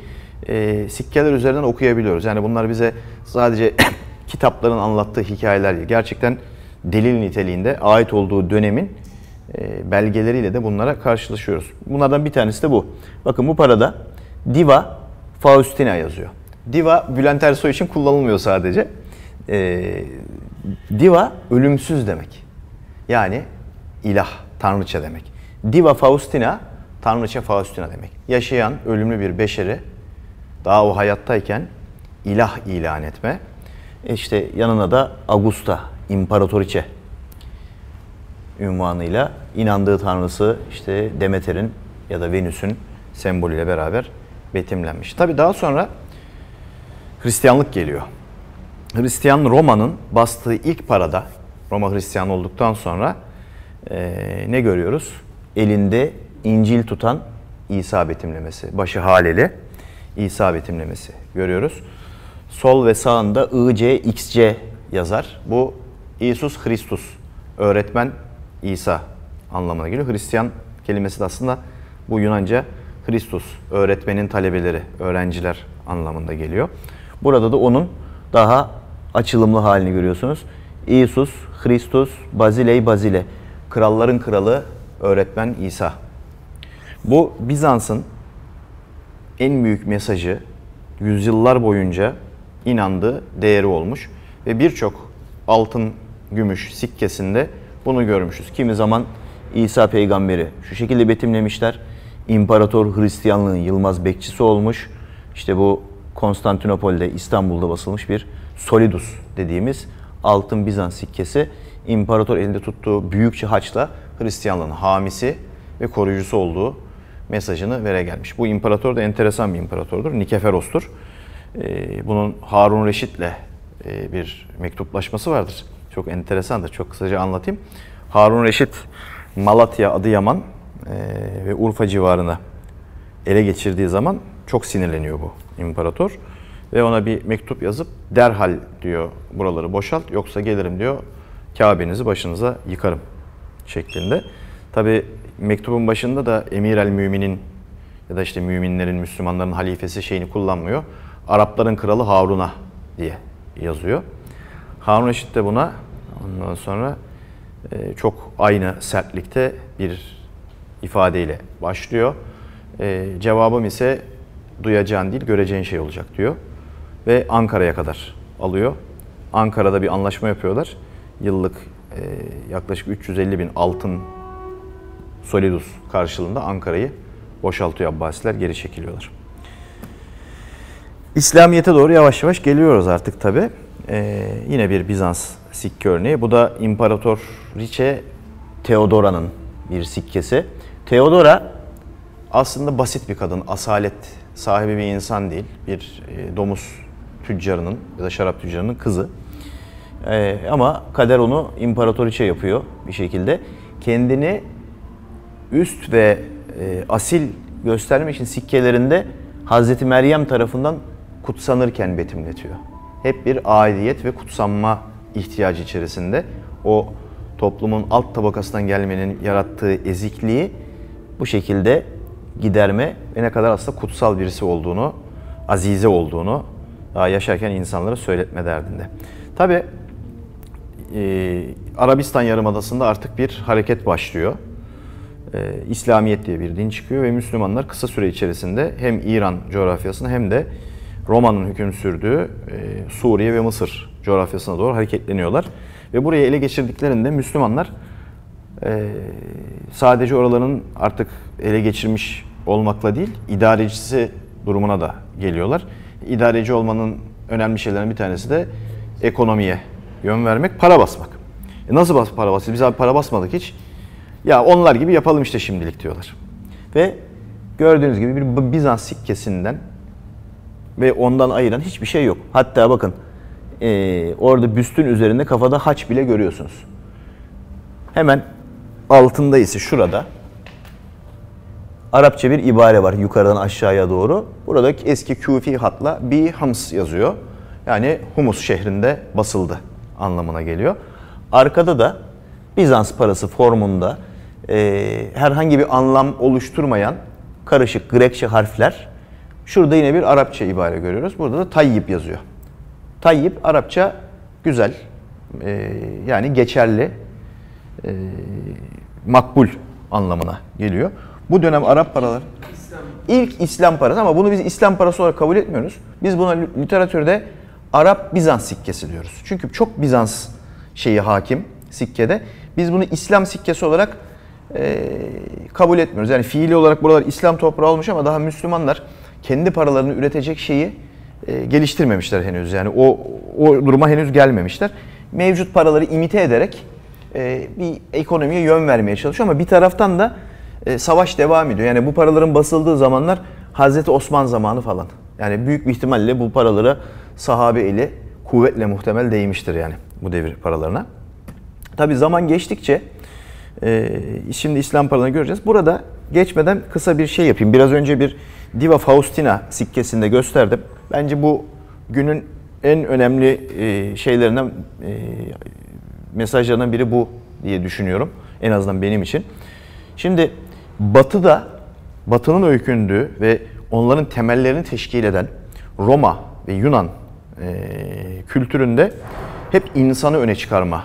e, sikkeler üzerinden okuyabiliyoruz. Yani bunlar bize sadece *coughs* kitapların anlattığı hikayeler değil. Gerçekten delil niteliğinde ait olduğu dönemin e, belgeleriyle de bunlara karşılaşıyoruz. Bunlardan bir tanesi de bu. Bakın bu parada Diva Faustina yazıyor. Diva Bülent Ersoy için kullanılmıyor sadece. E, diva ölümsüz demek. Yani ilah, tanrıça demek. Diva Faustina, tanrıça Faustina demek. Yaşayan ölümlü bir beşeri daha o hayattayken ilah ilan etme. İşte yanına da Augusta, imparatoriçe ünvanıyla inandığı tanrısı işte Demeter'in ya da Venüs'ün sembolüyle beraber betimlenmiş. Tabi daha sonra Hristiyanlık geliyor. Hristiyan Roma'nın bastığı ilk parada, Roma Hristiyan olduktan sonra e, ne görüyoruz? Elinde İncil tutan İsa betimlemesi, başı haleli İsa betimlemesi görüyoruz. Sol ve sağında IC, XC yazar. Bu İsus Christus, öğretmen İsa anlamına geliyor. Hristiyan kelimesi de aslında bu Yunanca Christus, öğretmenin talebeleri, öğrenciler anlamında geliyor. Burada da onun daha açılımlı halini görüyorsunuz. İsus, Christus, Bazilei Bazile. Kralların kralı, öğretmen İsa. Bu Bizans'ın en büyük mesajı yüzyıllar boyunca inandığı değeri olmuş ve birçok altın, gümüş sikkesinde bunu görmüşüz. Kimi zaman İsa peygamberi şu şekilde betimlemişler. İmparator Hristiyanlığın Yılmaz bekçisi olmuş. İşte bu Konstantinopol'de, İstanbul'da basılmış bir solidus dediğimiz altın Bizans sikkesi. İmparator elinde tuttuğu büyükçe haçla Hristiyanlığın hamisi ve koruyucusu olduğu mesajını vere gelmiş. Bu imparator da enteresan bir imparatordur. Nikeferos'tur. Ee, bunun Harun Reşit'le e, bir mektuplaşması vardır. Çok enteresandır. Çok kısaca anlatayım. Harun Reşit Malatya, Adıyaman ve Urfa civarına ele geçirdiği zaman çok sinirleniyor bu imparator. Ve ona bir mektup yazıp derhal diyor buraları boşalt yoksa gelirim diyor Kabe'nizi başınıza yıkarım şeklinde. Tabi mektubun başında da Emir el Mümin'in ya da işte müminlerin, Müslümanların halifesi şeyini kullanmıyor. Arapların kralı Harun'a diye yazıyor. Harun Reşit de buna ondan sonra e, çok aynı sertlikte bir ifadeyle başlıyor. E, cevabım ise duyacağın değil göreceğin şey olacak diyor. Ve Ankara'ya kadar alıyor. Ankara'da bir anlaşma yapıyorlar. Yıllık e, yaklaşık 350 bin altın solidus karşılığında Ankara'yı boşaltıyor Abbasiler, geri çekiliyorlar. İslamiyet'e doğru yavaş yavaş geliyoruz artık tabi. Ee, yine bir Bizans sikke örneği. Bu da İmparatoriçe Theodora'nın bir sikkesi. Theodora aslında basit bir kadın, asalet sahibi bir insan değil. Bir e, domuz tüccarının ya da şarap tüccarının kızı. Ee, ama kader onu imparatoriçe yapıyor bir şekilde. Kendini üst ve e, asil göstermek için sikkelerinde Hazreti Meryem tarafından kutsanırken betimletiyor. Hep bir aidiyet ve kutsanma ihtiyacı içerisinde o toplumun alt tabakasından gelmenin yarattığı ezikliği bu şekilde giderme ve ne kadar aslında kutsal birisi olduğunu, azize olduğunu daha yaşarken insanlara söyletme derdinde. Tabi e, Arabistan Yarımadası'nda artık bir hareket başlıyor. E, İslamiyet diye bir din çıkıyor ve Müslümanlar kısa süre içerisinde hem İran coğrafyasına hem de Roma'nın hüküm sürdüğü e, Suriye ve Mısır coğrafyasına doğru hareketleniyorlar. Ve burayı ele geçirdiklerinde Müslümanlar e, sadece oraların artık ele geçirmiş olmakla değil, idarecisi durumuna da geliyorlar. İdareci olmanın önemli şeylerinden bir tanesi de ekonomiye yön vermek, para basmak. E nasıl bas para basıyoruz? Biz abi para basmadık hiç. Ya onlar gibi yapalım işte şimdilik diyorlar. Ve gördüğünüz gibi bir Bizans sikkesinden ve ondan ayıran hiçbir şey yok. Hatta bakın e, orada büstün üzerinde kafada haç bile görüyorsunuz. Hemen altında ise şurada Arapça bir ibare var yukarıdan aşağıya doğru. Burada eski Küfi hatla bi hams yazıyor. Yani Humus şehrinde basıldı anlamına geliyor. Arkada da Bizans parası formunda e, herhangi bir anlam oluşturmayan karışık Grekçe harfler. Şurada yine bir Arapça ibare görüyoruz. Burada da Tayyip yazıyor. Tayyip Arapça güzel, e, yani geçerli, e, makbul anlamına geliyor. Bu dönem Arap paraları İslam ilk İslam parası ama bunu biz İslam parası olarak kabul etmiyoruz. Biz buna literatürde Arap Bizans sikkesi diyoruz. Çünkü çok Bizans şeyi hakim sikkede. Biz bunu İslam sikkesi olarak e, kabul etmiyoruz. Yani fiili olarak buralar İslam toprağı olmuş ama daha Müslümanlar kendi paralarını üretecek şeyi e, geliştirmemişler henüz. Yani o o duruma henüz gelmemişler. Mevcut paraları imite ederek e, bir ekonomiye yön vermeye çalışıyor ama bir taraftan da e, savaş devam ediyor. Yani bu paraların basıldığı zamanlar Hazreti Osman zamanı falan. Yani büyük bir ihtimalle bu paralara sahabe eli kuvvetle muhtemel değmiştir yani bu devir paralarına. Tabi zaman geçtikçe e, şimdi İslam paralarını göreceğiz. Burada geçmeden kısa bir şey yapayım. Biraz önce bir Diva Faustina sikkesinde gösterdim. Bence bu günün en önemli şeylerinden, mesajlarından biri bu diye düşünüyorum. En azından benim için. Şimdi Batı'da, Batı'nın öykündüğü ve onların temellerini teşkil eden Roma ve Yunan e, kültüründe hep insanı öne çıkarma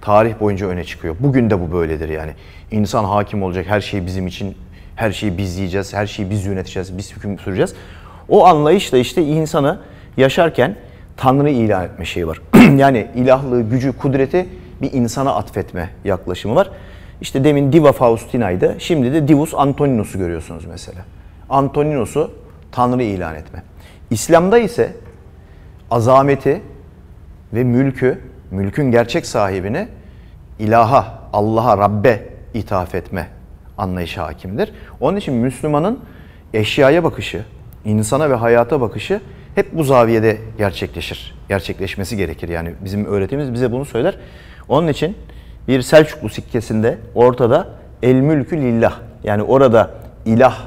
tarih boyunca öne çıkıyor. Bugün de bu böyledir yani. İnsan hakim olacak, her şey bizim için, her şeyi biz yiyeceğiz, her şeyi biz yöneteceğiz, biz hüküm süreceğiz. O anlayışla işte insanı yaşarken Tanrı ilan etme şeyi var. *clears throat* yani ilahlığı, gücü, kudreti bir insana atfetme yaklaşımı var. İşte demin Diva Faustina'ydı. Şimdi de Divus Antoninus'u görüyorsunuz mesela. Antoninus'u Tanrı ilan etme. İslam'da ise azameti ve mülkü, mülkün gerçek sahibine ilaha, Allah'a, Rabbe ithaf etme anlayışı hakimdir. Onun için Müslümanın eşyaya bakışı, insana ve hayata bakışı hep bu zaviyede gerçekleşir. Gerçekleşmesi gerekir. Yani bizim öğretimiz bize bunu söyler. Onun için bir Selçuklu sikkesinde ortada el mülkü lillah. Yani orada ilah,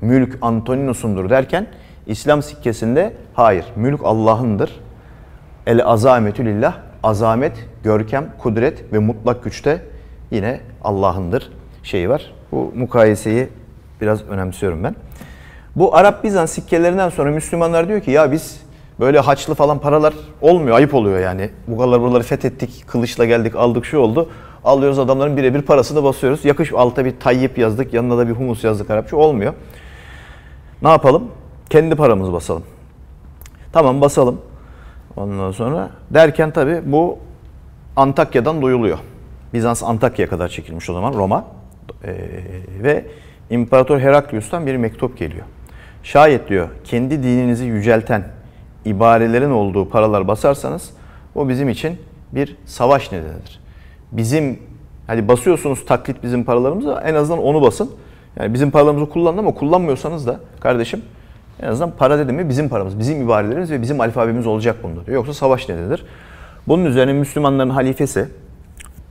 mülk Antoninus'undur derken İslam sikkesinde hayır. Mülk Allah'ındır. El azametü lillah. Azamet, görkem, kudret ve mutlak güçte yine Allah'ındır şeyi var. Bu mukayeseyi biraz önemsiyorum ben. Bu Arap Bizans sikkelerinden sonra Müslümanlar diyor ki ya biz böyle haçlı falan paralar olmuyor, ayıp oluyor yani. Bu kadar buraları fethettik, kılıçla geldik, aldık şu oldu. Alıyoruz adamların birebir parasını basıyoruz. Yakış alta bir tayyip yazdık, yanına da bir humus yazdık Arapça olmuyor. Ne yapalım? Kendi paramızı basalım. Tamam basalım. Ondan sonra derken tabi bu Antakya'dan duyuluyor. Bizans Antakya'ya kadar çekilmiş o zaman Roma. Ee, ve İmparator Heraklius'tan bir mektup geliyor. Şayet diyor kendi dininizi yücelten ibarelerin olduğu paralar basarsanız o bizim için bir savaş nedenidir. Bizim hani basıyorsunuz taklit bizim paralarımızı en azından onu basın. Yani bizim paralarımızı kullanın ama kullanmıyorsanız da kardeşim en azından para dedim mi bizim paramız, bizim ibarelerimiz ve bizim alfabemiz olacak bunda diyor. Yoksa savaş nedenidir. Bunun üzerine Müslümanların halifesi,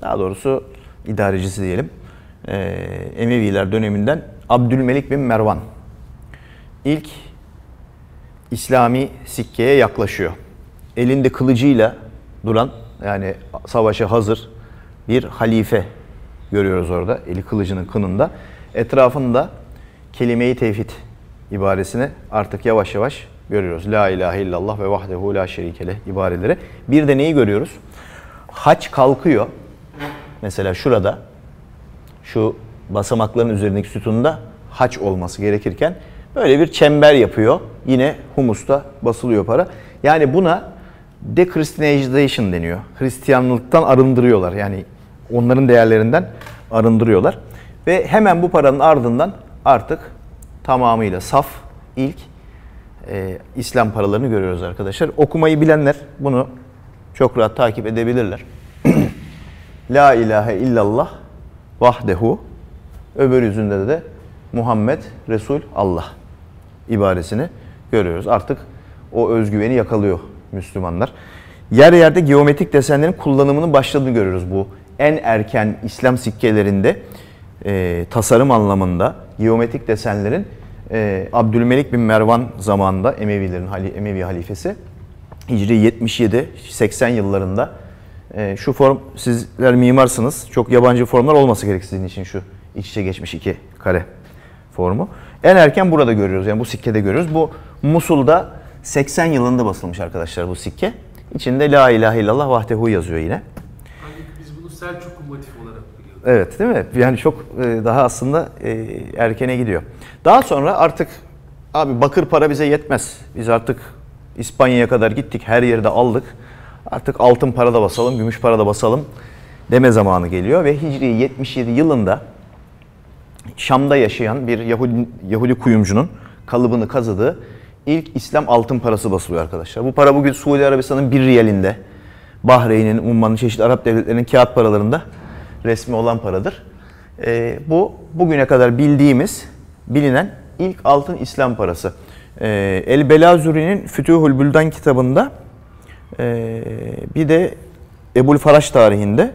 daha doğrusu idarecisi diyelim, e, Emeviler döneminden Abdülmelik bin Mervan ilk İslami sikkeye yaklaşıyor. Elinde kılıcıyla duran yani savaşa hazır bir halife görüyoruz orada eli kılıcının kınında. Etrafında kelime-i tevhid ibaresini artık yavaş yavaş görüyoruz. La ilahe illallah ve vahdehu la şerikele ibareleri. Bir de neyi görüyoruz? Haç kalkıyor. Mesela şurada şu basamakların üzerindeki sütunda haç olması gerekirken böyle bir çember yapıyor. Yine humusta basılıyor para. Yani buna de-Christianization deniyor. Hristiyanlıktan arındırıyorlar. Yani onların değerlerinden arındırıyorlar. Ve hemen bu paranın ardından artık tamamıyla saf ilk e, İslam paralarını görüyoruz arkadaşlar. Okumayı bilenler bunu çok rahat takip edebilirler. *clears throat* La ilahe illallah vahdehu öbür yüzünde de Muhammed Resul Allah ibaresini görüyoruz. Artık o özgüveni yakalıyor Müslümanlar. Yer yerde geometrik desenlerin kullanımının başladığını görüyoruz bu. En erken İslam sikkelerinde e, tasarım anlamında geometrik desenlerin e, Abdülmelik bin Mervan zamanında Emevilerin Emevi halifesi Hicri 77-80 yıllarında e, şu form sizler mimarsınız. Çok yabancı formlar olması gerek sizin için şu iç içe geçmiş iki kare formu. En erken burada görüyoruz. Yani bu sikkede görüyoruz. Bu Musul'da 80 yılında basılmış arkadaşlar bu sikke. İçinde La ilahe illallah vahdehu yazıyor yine. Biz bunu Selçuklu motif olarak biliyoruz. Evet değil mi? Yani çok e, daha aslında e, erkene gidiyor. Daha sonra artık abi bakır para bize yetmez. Biz artık İspanya'ya kadar gittik. Her yerde aldık. Artık altın para da basalım, gümüş para da basalım deme zamanı geliyor. Ve Hicri 77 yılında Şam'da yaşayan bir Yahudi, Yahudi kuyumcunun kalıbını kazıdığı ilk İslam altın parası basılıyor arkadaşlar. Bu para bugün Suudi Arabistan'ın bir riyalinde, Bahreyn'in, Umman'ın çeşitli Arap devletlerinin kağıt paralarında resmi olan paradır. E, bu bugüne kadar bildiğimiz, bilinen ilk altın İslam parası. E, El Belazuri'nin Fütuhul Büldan kitabında e, bir de Ebul Faraş tarihinde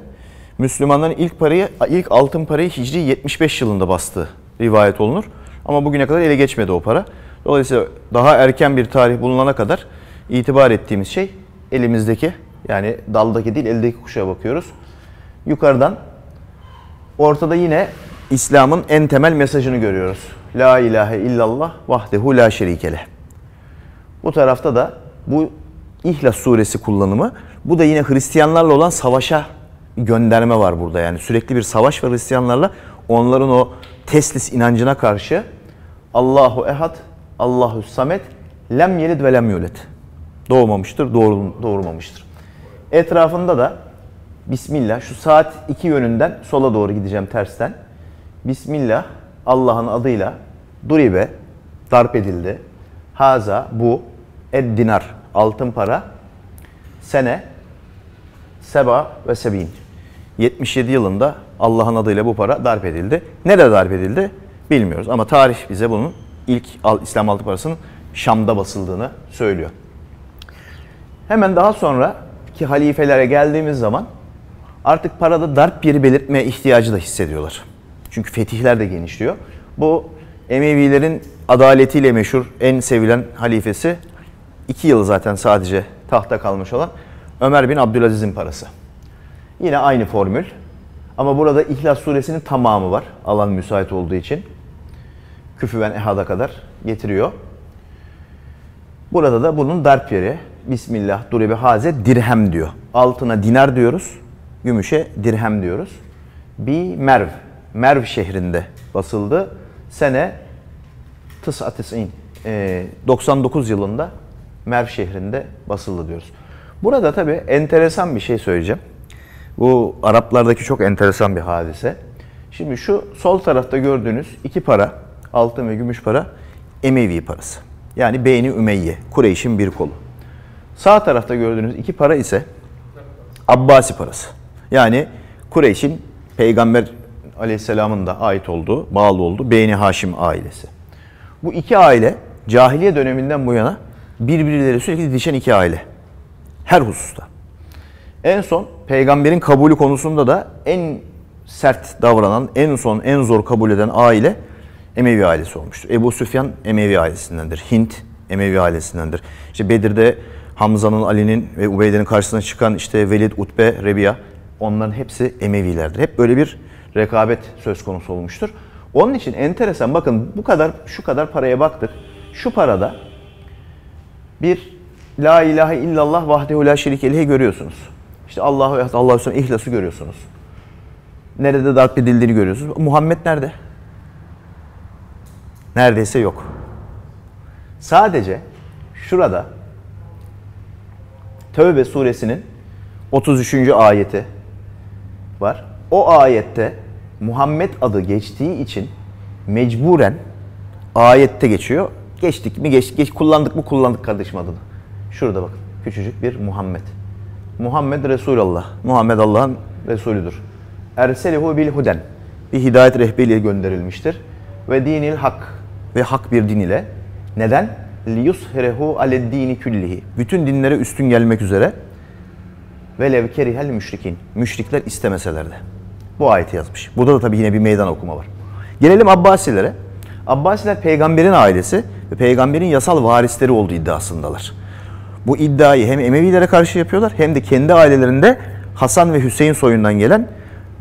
Müslümanların ilk parayı, ilk altın parayı Hicri 75 yılında bastığı rivayet olunur. Ama bugüne kadar ele geçmedi o para. Dolayısıyla daha erken bir tarih bulunana kadar itibar ettiğimiz şey elimizdeki yani daldaki değil eldeki kuşa bakıyoruz. Yukarıdan ortada yine İslam'ın en temel mesajını görüyoruz. La ilahe illallah vahdehu la şerikele. Bu tarafta da bu İhlas suresi kullanımı. Bu da yine Hristiyanlarla olan savaşa gönderme var burada. Yani sürekli bir savaş var Hristiyanlarla. Onların o teslis inancına karşı Allahu ehad, Allahu samet, lem yelid ve lem yulet. Doğmamıştır, doğru, doğurmamıştır. Etrafında da Bismillah şu saat iki yönünden sola doğru gideceğim tersten. Bismillah Allah'ın adıyla duribe darp edildi. Haza bu ed dinar altın para sene seba ve sebin 77 yılında Allah'ın adıyla bu para darp edildi. Nerede darp edildi bilmiyoruz ama tarih bize bunun ilk İslam altın parasının Şam'da basıldığını söylüyor. Hemen daha sonra ki halifelere geldiğimiz zaman artık parada darp yeri belirtmeye ihtiyacı da hissediyorlar. Çünkü fetihler de genişliyor. Bu Emevilerin adaletiyle meşhur en sevilen halifesi. iki yıl zaten sadece tahta kalmış olan Ömer bin Abdülaziz'in parası. Yine aynı formül. Ama burada İhlas suresinin tamamı var. Alan müsait olduğu için. Küfüven ehada kadar getiriyor. Burada da bunun darp yeri. Bismillah duribe haze dirhem diyor. Altına dinar diyoruz. Gümüşe dirhem diyoruz. Bi Merv. Merv şehrinde basıldı. Sene Tıs'atisin. 99 yılında Merv şehrinde basıldı diyoruz. Burada tabi enteresan bir şey söyleyeceğim. Bu Araplardaki çok enteresan bir hadise. Şimdi şu sol tarafta gördüğünüz iki para, altın ve gümüş para Emevi parası. Yani Beyni Ümeyye, Kureyş'in bir kolu. Sağ tarafta gördüğünüz iki para ise Abbasi parası. Yani Kureyş'in Peygamber Aleyhisselam'ın da ait olduğu, bağlı olduğu Beyni Haşim ailesi. Bu iki aile cahiliye döneminden bu yana birbirleri sürekli didişen iki aile. Her hususta. En son peygamberin kabulü konusunda da en sert davranan, en son en zor kabul eden aile Emevi ailesi olmuştur. Ebu Süfyan Emevi ailesindendir. Hint Emevi ailesindendir. İşte Bedir'de Hamza'nın, Ali'nin ve Ubeyde'nin karşısına çıkan işte Velid, Utbe, Rebiya onların hepsi Emevilerdir. Hep böyle bir rekabet söz konusu olmuştur. Onun için enteresan bakın bu kadar şu kadar paraya baktık. Şu parada bir La ilahe illallah vahdehu la şerikelihi görüyorsunuz. İşte Allahu Allahu Aleyhi ihlası görüyorsunuz. Nerede darp edildiğini görüyorsunuz. Muhammed nerede? Neredeyse yok. Sadece şurada Tövbe suresinin 33. ayeti var. O ayette Muhammed adı geçtiği için mecburen ayette geçiyor. Geçtik mi geç, geç kullandık mı kullandık kardeşim adını. Şurada bakın küçücük bir Muhammed. Muhammed Resulullah. Muhammed Allah'ın Resulüdür. Erselihu bil huden. Bir hidayet rehberiyle gönderilmiştir. Ve dinil hak. Ve hak bir din ile. Neden? Liyushirehu aled dini küllihi. Bütün dinlere üstün gelmek üzere. Ve lev kerihel müşrikin. Müşrikler istemeseler de. Bu ayeti yazmış. Burada da tabii yine bir meydan okuma var. Gelelim Abbasilere. Abbasiler peygamberin ailesi ve peygamberin yasal varisleri olduğu iddiasındalar. Bu iddiayı hem Emevilere karşı yapıyorlar hem de kendi ailelerinde Hasan ve Hüseyin soyundan gelen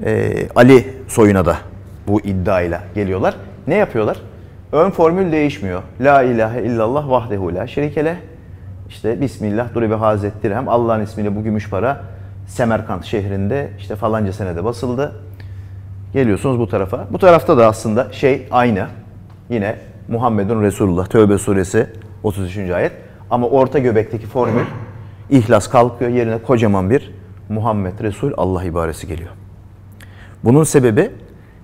e, Ali soyuna da bu iddiayla geliyorlar. Ne yapıyorlar? Ön formül değişmiyor. La ilahe illallah vahdehu la şerikele. İşte Bismillah duribe hazet dirhem. Allah'ın ismiyle bu gümüş para Semerkant şehrinde işte falanca senede basıldı. Geliyorsunuz bu tarafa. Bu tarafta da aslında şey aynı. Yine Muhammedun Resulullah Tövbe suresi 33. ayet. Ama orta göbekteki formül ihlas kalkıyor yerine kocaman bir Muhammed Resul Allah ibaresi geliyor. Bunun sebebi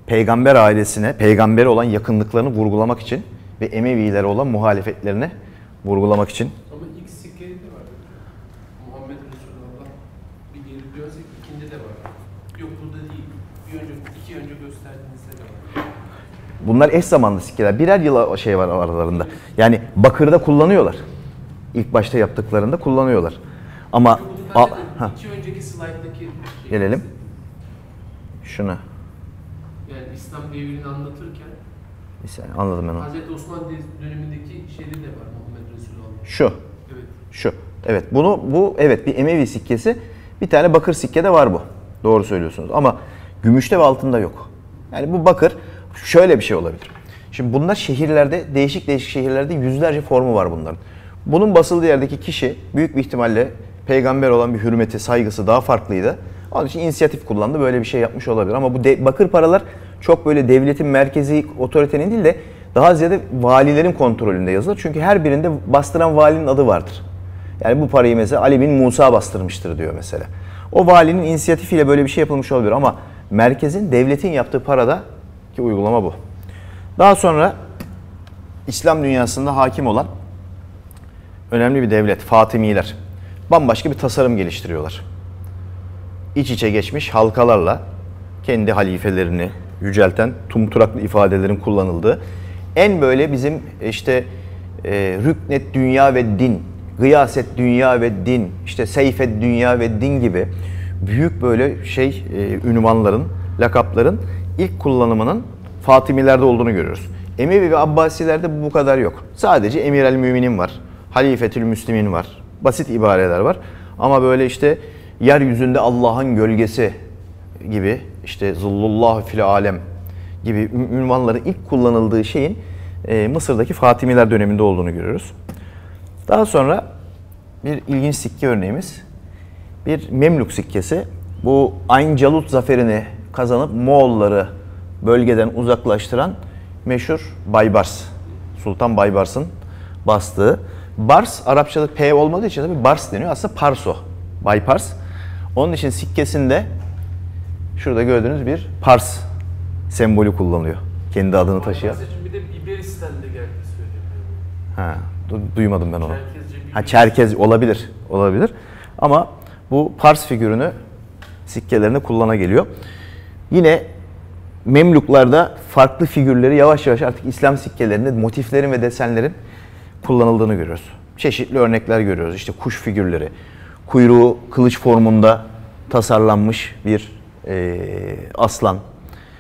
peygamber ailesine, peygambere olan yakınlıklarını vurgulamak için ve Emevilere olan muhalefetlerini vurgulamak için. Ama ilk sikkede de var. Muhammed Resulullah bir geri dönsek ikinde de var. Yok burada değil. Bir önce, iki önce gösterdiğinizde de var. Bunlar eş zamanlı sikkeler. Birer yıl şey var aralarında. Yani bakırda kullanıyorlar. İlk başta yaptıklarında kullanıyorlar. Ama Bunu a, sadece ha, iki önceki slayttaki şey- gelelim. Şuna. Yani İslam devrini anlatırken saniye anladım ben onu. Hazreti Osman de- dönemindeki şeyde de var Muhammed Resulullah. Şu. Evet. Şu. Evet bunu bu evet bir Emevi sikkesi. Bir tane bakır sikke de var bu. Doğru söylüyorsunuz. Ama gümüşte ve altında yok. Yani bu bakır şöyle bir şey olabilir. Şimdi bunlar şehirlerde değişik değişik şehirlerde yüzlerce formu var bunların. Bunun basıldığı yerdeki kişi büyük bir ihtimalle peygamber olan bir hürmeti, saygısı daha farklıydı. Onun için inisiyatif kullandı. Böyle bir şey yapmış olabilir. Ama bu de- bakır paralar çok böyle devletin merkezi otoritenin değil de daha ziyade valilerin kontrolünde yazılır. Çünkü her birinde bastıran valinin adı vardır. Yani bu parayı mesela Ali bin Musa bastırmıştır diyor mesela. O valinin inisiyatifiyle böyle bir şey yapılmış olabilir ama merkezin, devletin yaptığı parada ki uygulama bu. Daha sonra İslam dünyasında hakim olan önemli bir devlet, Fatimiler. Bambaşka bir tasarım geliştiriyorlar. İç içe geçmiş halkalarla kendi halifelerini yücelten tumturaklı ifadelerin kullanıldığı en böyle bizim işte e, rüknet dünya ve din, gıyaset dünya ve din, işte seyfet dünya ve din gibi büyük böyle şey e, ünvanların, lakapların ilk kullanımının Fatimilerde olduğunu görüyoruz. Emevi ve Abbasilerde bu kadar yok. Sadece Emir el Müminin var. Halifetül Müslimin var. Basit ibareler var. Ama böyle işte yeryüzünde Allah'ın gölgesi gibi işte zullullah fil alem gibi ünvanların ilk kullanıldığı şeyin e, Mısır'daki Fatimiler döneminde olduğunu görüyoruz. Daha sonra bir ilginç sikke örneğimiz bir Memlük sikkesi. Bu Ayn Calut zaferini kazanıp Moğolları bölgeden uzaklaştıran meşhur Baybars. Sultan Baybars'ın bastığı. Bars Arapçada P olmadığı için tabii Bars deniyor. Aslında Parso. Baypars. Onun için sikkesinde şurada gördüğünüz bir Pars sembolü kullanılıyor. Kendi adını taşıyan. Bir de İberistan'da geldi söyleniyor. Ha, du- duymadım ben onu. Ha Çerkez olabilir, olabilir. Ama bu Pars figürünü sikkelerinde kullana geliyor. Yine Memluklarda farklı figürleri yavaş yavaş artık İslam sikkelerinde motiflerin ve desenlerin kullanıldığını görüyoruz. Çeşitli örnekler görüyoruz. İşte kuş figürleri, kuyruğu kılıç formunda tasarlanmış bir eee, aslan,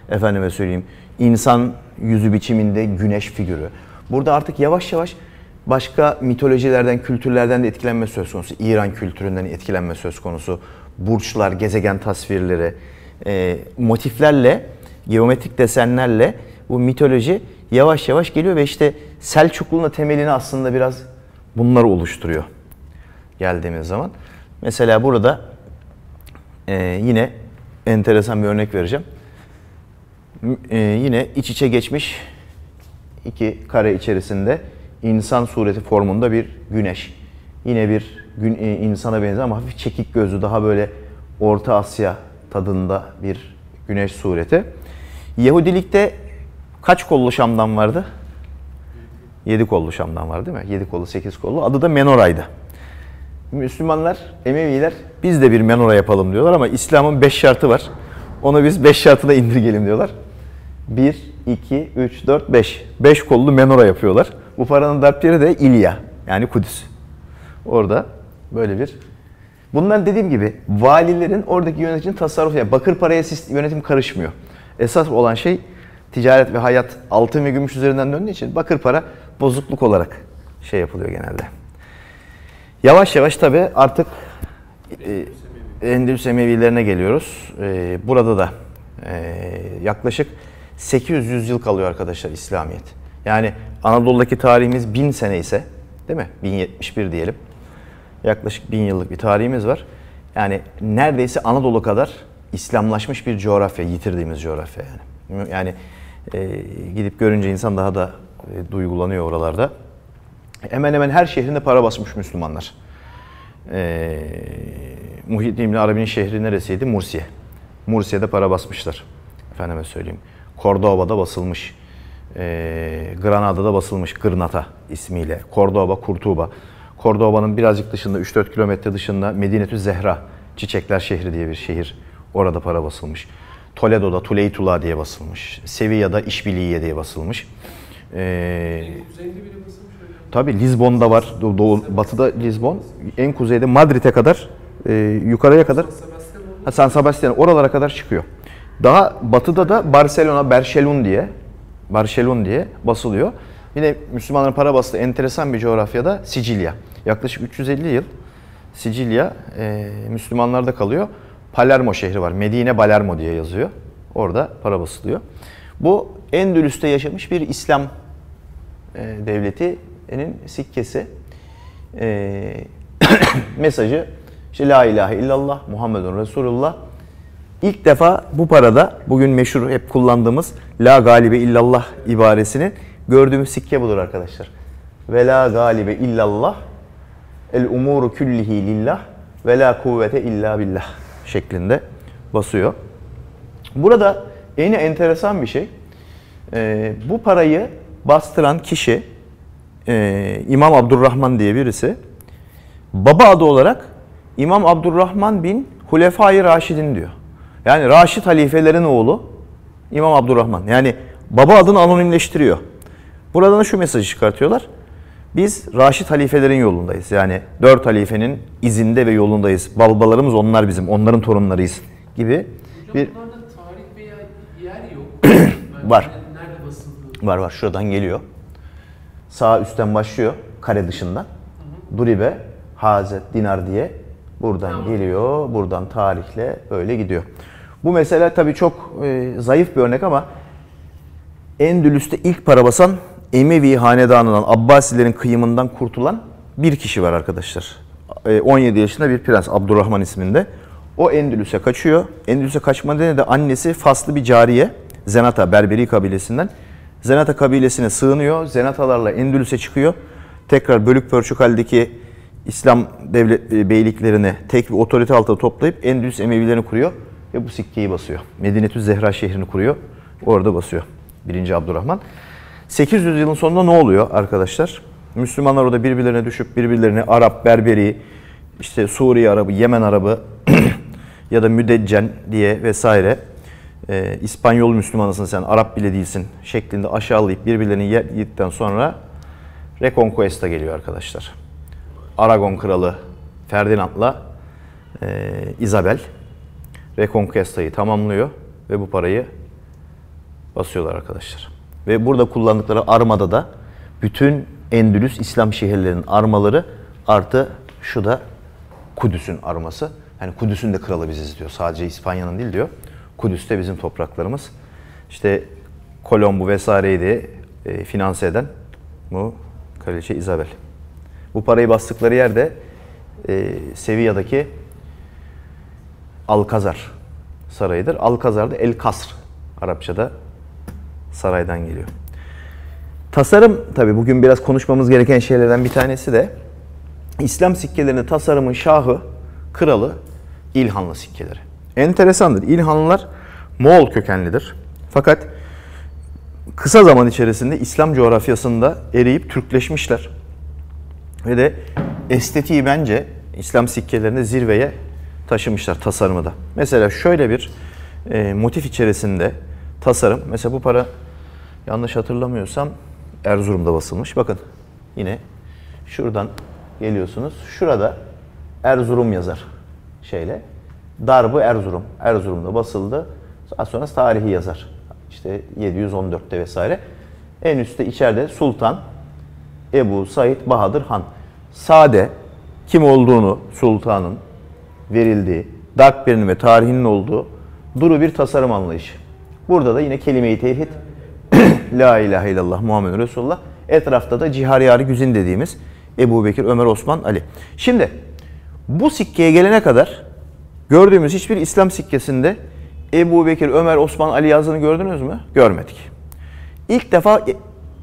efendime söyleyeyim, insan yüzü biçiminde güneş figürü. Burada artık yavaş yavaş başka mitolojilerden, kültürlerden de etkilenme söz konusu. İran kültüründen etkilenme söz konusu. Burçlar, gezegen tasvirleri, e, motiflerle, geometrik desenlerle bu mitoloji yavaş yavaş geliyor ve işte Selçuklu'nun temelini aslında biraz bunlar oluşturuyor geldiğimiz zaman. Mesela burada e, yine enteresan bir örnek vereceğim. E, yine iç içe geçmiş iki kare içerisinde insan sureti formunda bir güneş. Yine bir gün, e, insana benzer ama hafif çekik gözlü daha böyle Orta Asya tadında bir güneş sureti. Yahudilikte kaç kollu şamdan vardı? Yedi kollu şamdan var değil mi? Yedi kollu, sekiz kollu. Adı da menoraydı. Müslümanlar, Emeviler biz de bir menora yapalım diyorlar ama İslam'ın beş şartı var. Onu biz beş şartına indirgelim diyorlar. 1, 2, 3, 4, 5. 5 kollu menora yapıyorlar. Bu paranın darp yeri de İlya yani Kudüs. Orada böyle bir Bunlar dediğim gibi valilerin oradaki yöneticinin tasarrufu. Yani bakır paraya yönetim karışmıyor. Esas olan şey ticaret ve hayat altın ve gümüş üzerinden döndüğü için bakır para bozukluk olarak şey yapılıyor genelde. Yavaş yavaş tabii artık e, Endülüs Emevilerine geliyoruz. E, burada da e, yaklaşık 800 yıl kalıyor arkadaşlar İslamiyet. Yani Anadolu'daki tarihimiz 1000 sene ise değil mi? 1071 diyelim. Yaklaşık 1000 yıllık bir tarihimiz var. Yani neredeyse Anadolu kadar İslamlaşmış bir coğrafya, yitirdiğimiz coğrafya yani. Yani e, gidip görünce insan daha da e, duygulanıyor oralarda. Hemen hemen her şehrinde para basmış Müslümanlar. Ee, Muhyiddin İbni Arabi'nin şehri neresiydi? Mursiye. Mursiye'de para basmışlar. Efendime söyleyeyim. Cordoba'da basılmış. Ee, Granada'da basılmış. Gırnata ismiyle. Cordoba, Kurtuba. Cordoba'nın birazcık dışında, 3-4 kilometre dışında Medinetü Zehra, Çiçekler şehri diye bir şehir. Orada para basılmış. Toledo'da Tuleytula diye basılmış. Sevilla'da İşbiliye diye basılmış. Ee. Tabii Lizbon'da var. Doğu, doğu- batıda Lizbon. En kuzeyde Madrid'e kadar, e, yukarıya kadar, ha, San Sebastian oralara kadar çıkıyor. Daha batıda da Barcelona, Berşelun diye, Barcelon diye basılıyor. Yine Müslümanların para bastığı enteresan bir coğrafyada Sicilya. Yaklaşık 350 yıl Sicilya e, Müslümanlarda kalıyor. Palermo şehri var. Medine Palermo diye yazıyor. Orada para basılıyor. Bu Endülüs'te yaşamış bir İslam e, devletinin sikkesi. E, *coughs* mesajı işte La ilahe illallah Muhammedun Resulullah. İlk defa bu parada bugün meşhur hep kullandığımız La galibe illallah ibaresinin gördüğümüz sikke budur arkadaşlar. Ve la galibe illallah el umuru küllihi lillah ve la kuvvete illa billah şeklinde basıyor. Burada yine enteresan bir şey. Ee, bu parayı bastıran kişi e, İmam Abdurrahman diye birisi. Baba adı olarak İmam Abdurrahman bin Hulefai Raşidin diyor. Yani Raşid halifelerin oğlu İmam Abdurrahman. Yani baba adını anonimleştiriyor. Buradan da şu mesajı çıkartıyorlar. Biz Raşid halifelerin yolundayız. Yani dört halifenin izinde ve yolundayız. Balbalarımız onlar bizim, onların torunlarıyız gibi Hocam bir tarih veya yer yok. Var. Var var şuradan geliyor. Sağ üstten başlıyor kare dışından. Duribe, Hazet, Dinar diye buradan Tamam. geliyor. Buradan tarihle böyle gidiyor. Bu mesela tabii çok e, zayıf bir örnek ama Endülüs'te ilk para basan Emevi hanedanından Abbasilerin kıyımından kurtulan bir kişi var arkadaşlar. E, 17 yaşında bir prens Abdurrahman isminde. O Endülüs'e kaçıyor. Endülüs'e kaçma nedeni de annesi Faslı bir cariye. Zenata, Berberi kabilesinden. Zenata kabilesine sığınıyor. Zenatalarla Endülüs'e çıkıyor. Tekrar bölük pörçük haldeki İslam devlet e, beyliklerini tek bir otorite altında toplayıp Endülüs Emevilerini kuruyor ve bu sikkeyi basıyor. Medinetü Zehra şehrini kuruyor. Orada basıyor. 1. Abdurrahman. 800 yılın sonunda ne oluyor arkadaşlar? Müslümanlar orada birbirlerine düşüp birbirlerini Arap, Berberi, işte Suriye Arabı, Yemen Arabı *clears throat* ya da Müdeccen diye vesaire e, İspanyol Müslümanısın sen, Arap bile değilsin şeklinde aşağılayıp birbirlerini yedikten sonra Reconquista geliyor arkadaşlar. Aragon kralı Ferdinand'la e, Isabel Reconquista'yı tamamlıyor ve bu parayı basıyorlar arkadaşlar. Ve burada kullandıkları armada da bütün Endülüs İslam şehirlerinin armaları artı şu da Kudüs'ün arması. Yani Kudüs'ün de kralı biziz diyor. Sadece İspanya'nın değil diyor. Kudüs de bizim topraklarımız. İşte Kolombu vesaireyi de e, finanse eden bu Kraliçe Isabel. Bu parayı bastıkları yerde e, Sevilla'daki Alkazar sarayıdır. Alkazar da El Kasr. Arapçada saraydan geliyor. Tasarım tabi bugün biraz konuşmamız gereken şeylerden bir tanesi de İslam sikkelerinin tasarımın şahı, kralı İlhanlı sikkeleri. Enteresandır. İlhanlılar Moğol kökenlidir. Fakat kısa zaman içerisinde İslam coğrafyasında eriyip Türkleşmişler. Ve de estetiği bence İslam sikkelerinde zirveye taşımışlar tasarımı da. Mesela şöyle bir e, motif içerisinde tasarım. Mesela bu para yanlış hatırlamıyorsam Erzurum'da basılmış. Bakın yine şuradan geliyorsunuz. Şurada Erzurum yazar şeyle. Darbı Erzurum. Erzurum'da basıldı. Daha sonra tarihi yazar. İşte 714'te vesaire. En üstte içeride Sultan Ebu Said Bahadır Han. Sade kim olduğunu sultanın verildiği, Darkber'in ve tarihinin olduğu duru bir tasarım anlayışı. Burada da yine kelime-i tevhid, *clears throat* La ilahe illallah Muhammed Resulullah. Etrafta da cihariyari güzin dediğimiz Ebu Bekir, Ömer, Osman, Ali. Şimdi bu sikkeye gelene kadar gördüğümüz hiçbir İslam sikkesinde Ebu Bekir, Ömer, Osman, Ali yazdığını gördünüz mü? Görmedik. İlk defa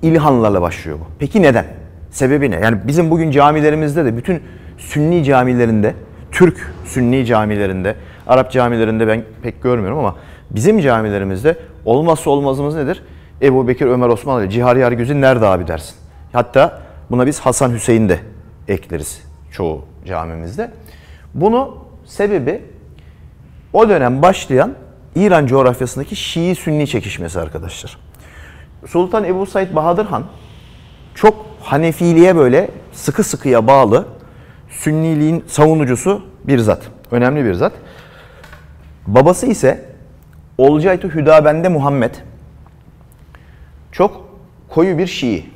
İlhanlarla başlıyor bu. Peki neden? Sebebi ne? Yani bizim bugün camilerimizde de bütün Sünni camilerinde, Türk Sünni camilerinde, Arap camilerinde ben pek görmüyorum ama bizim camilerimizde olmazsa olmazımız nedir? Ebu Bekir, Ömer, Osman, Ali, Cihariyar Güzin nerede abi dersin. Hatta buna biz Hasan Hüseyin de ekleriz çoğu camimizde. Bunu sebebi o dönem başlayan İran coğrafyasındaki Şii-Sünni çekişmesi arkadaşlar. Sultan Ebu Said Bahadır Han çok Hanefiliğe böyle sıkı sıkıya bağlı Sünniliğin savunucusu bir zat. Önemli bir zat. Babası ise Olcaytu Hüdabende Muhammed. Çok koyu bir Şii.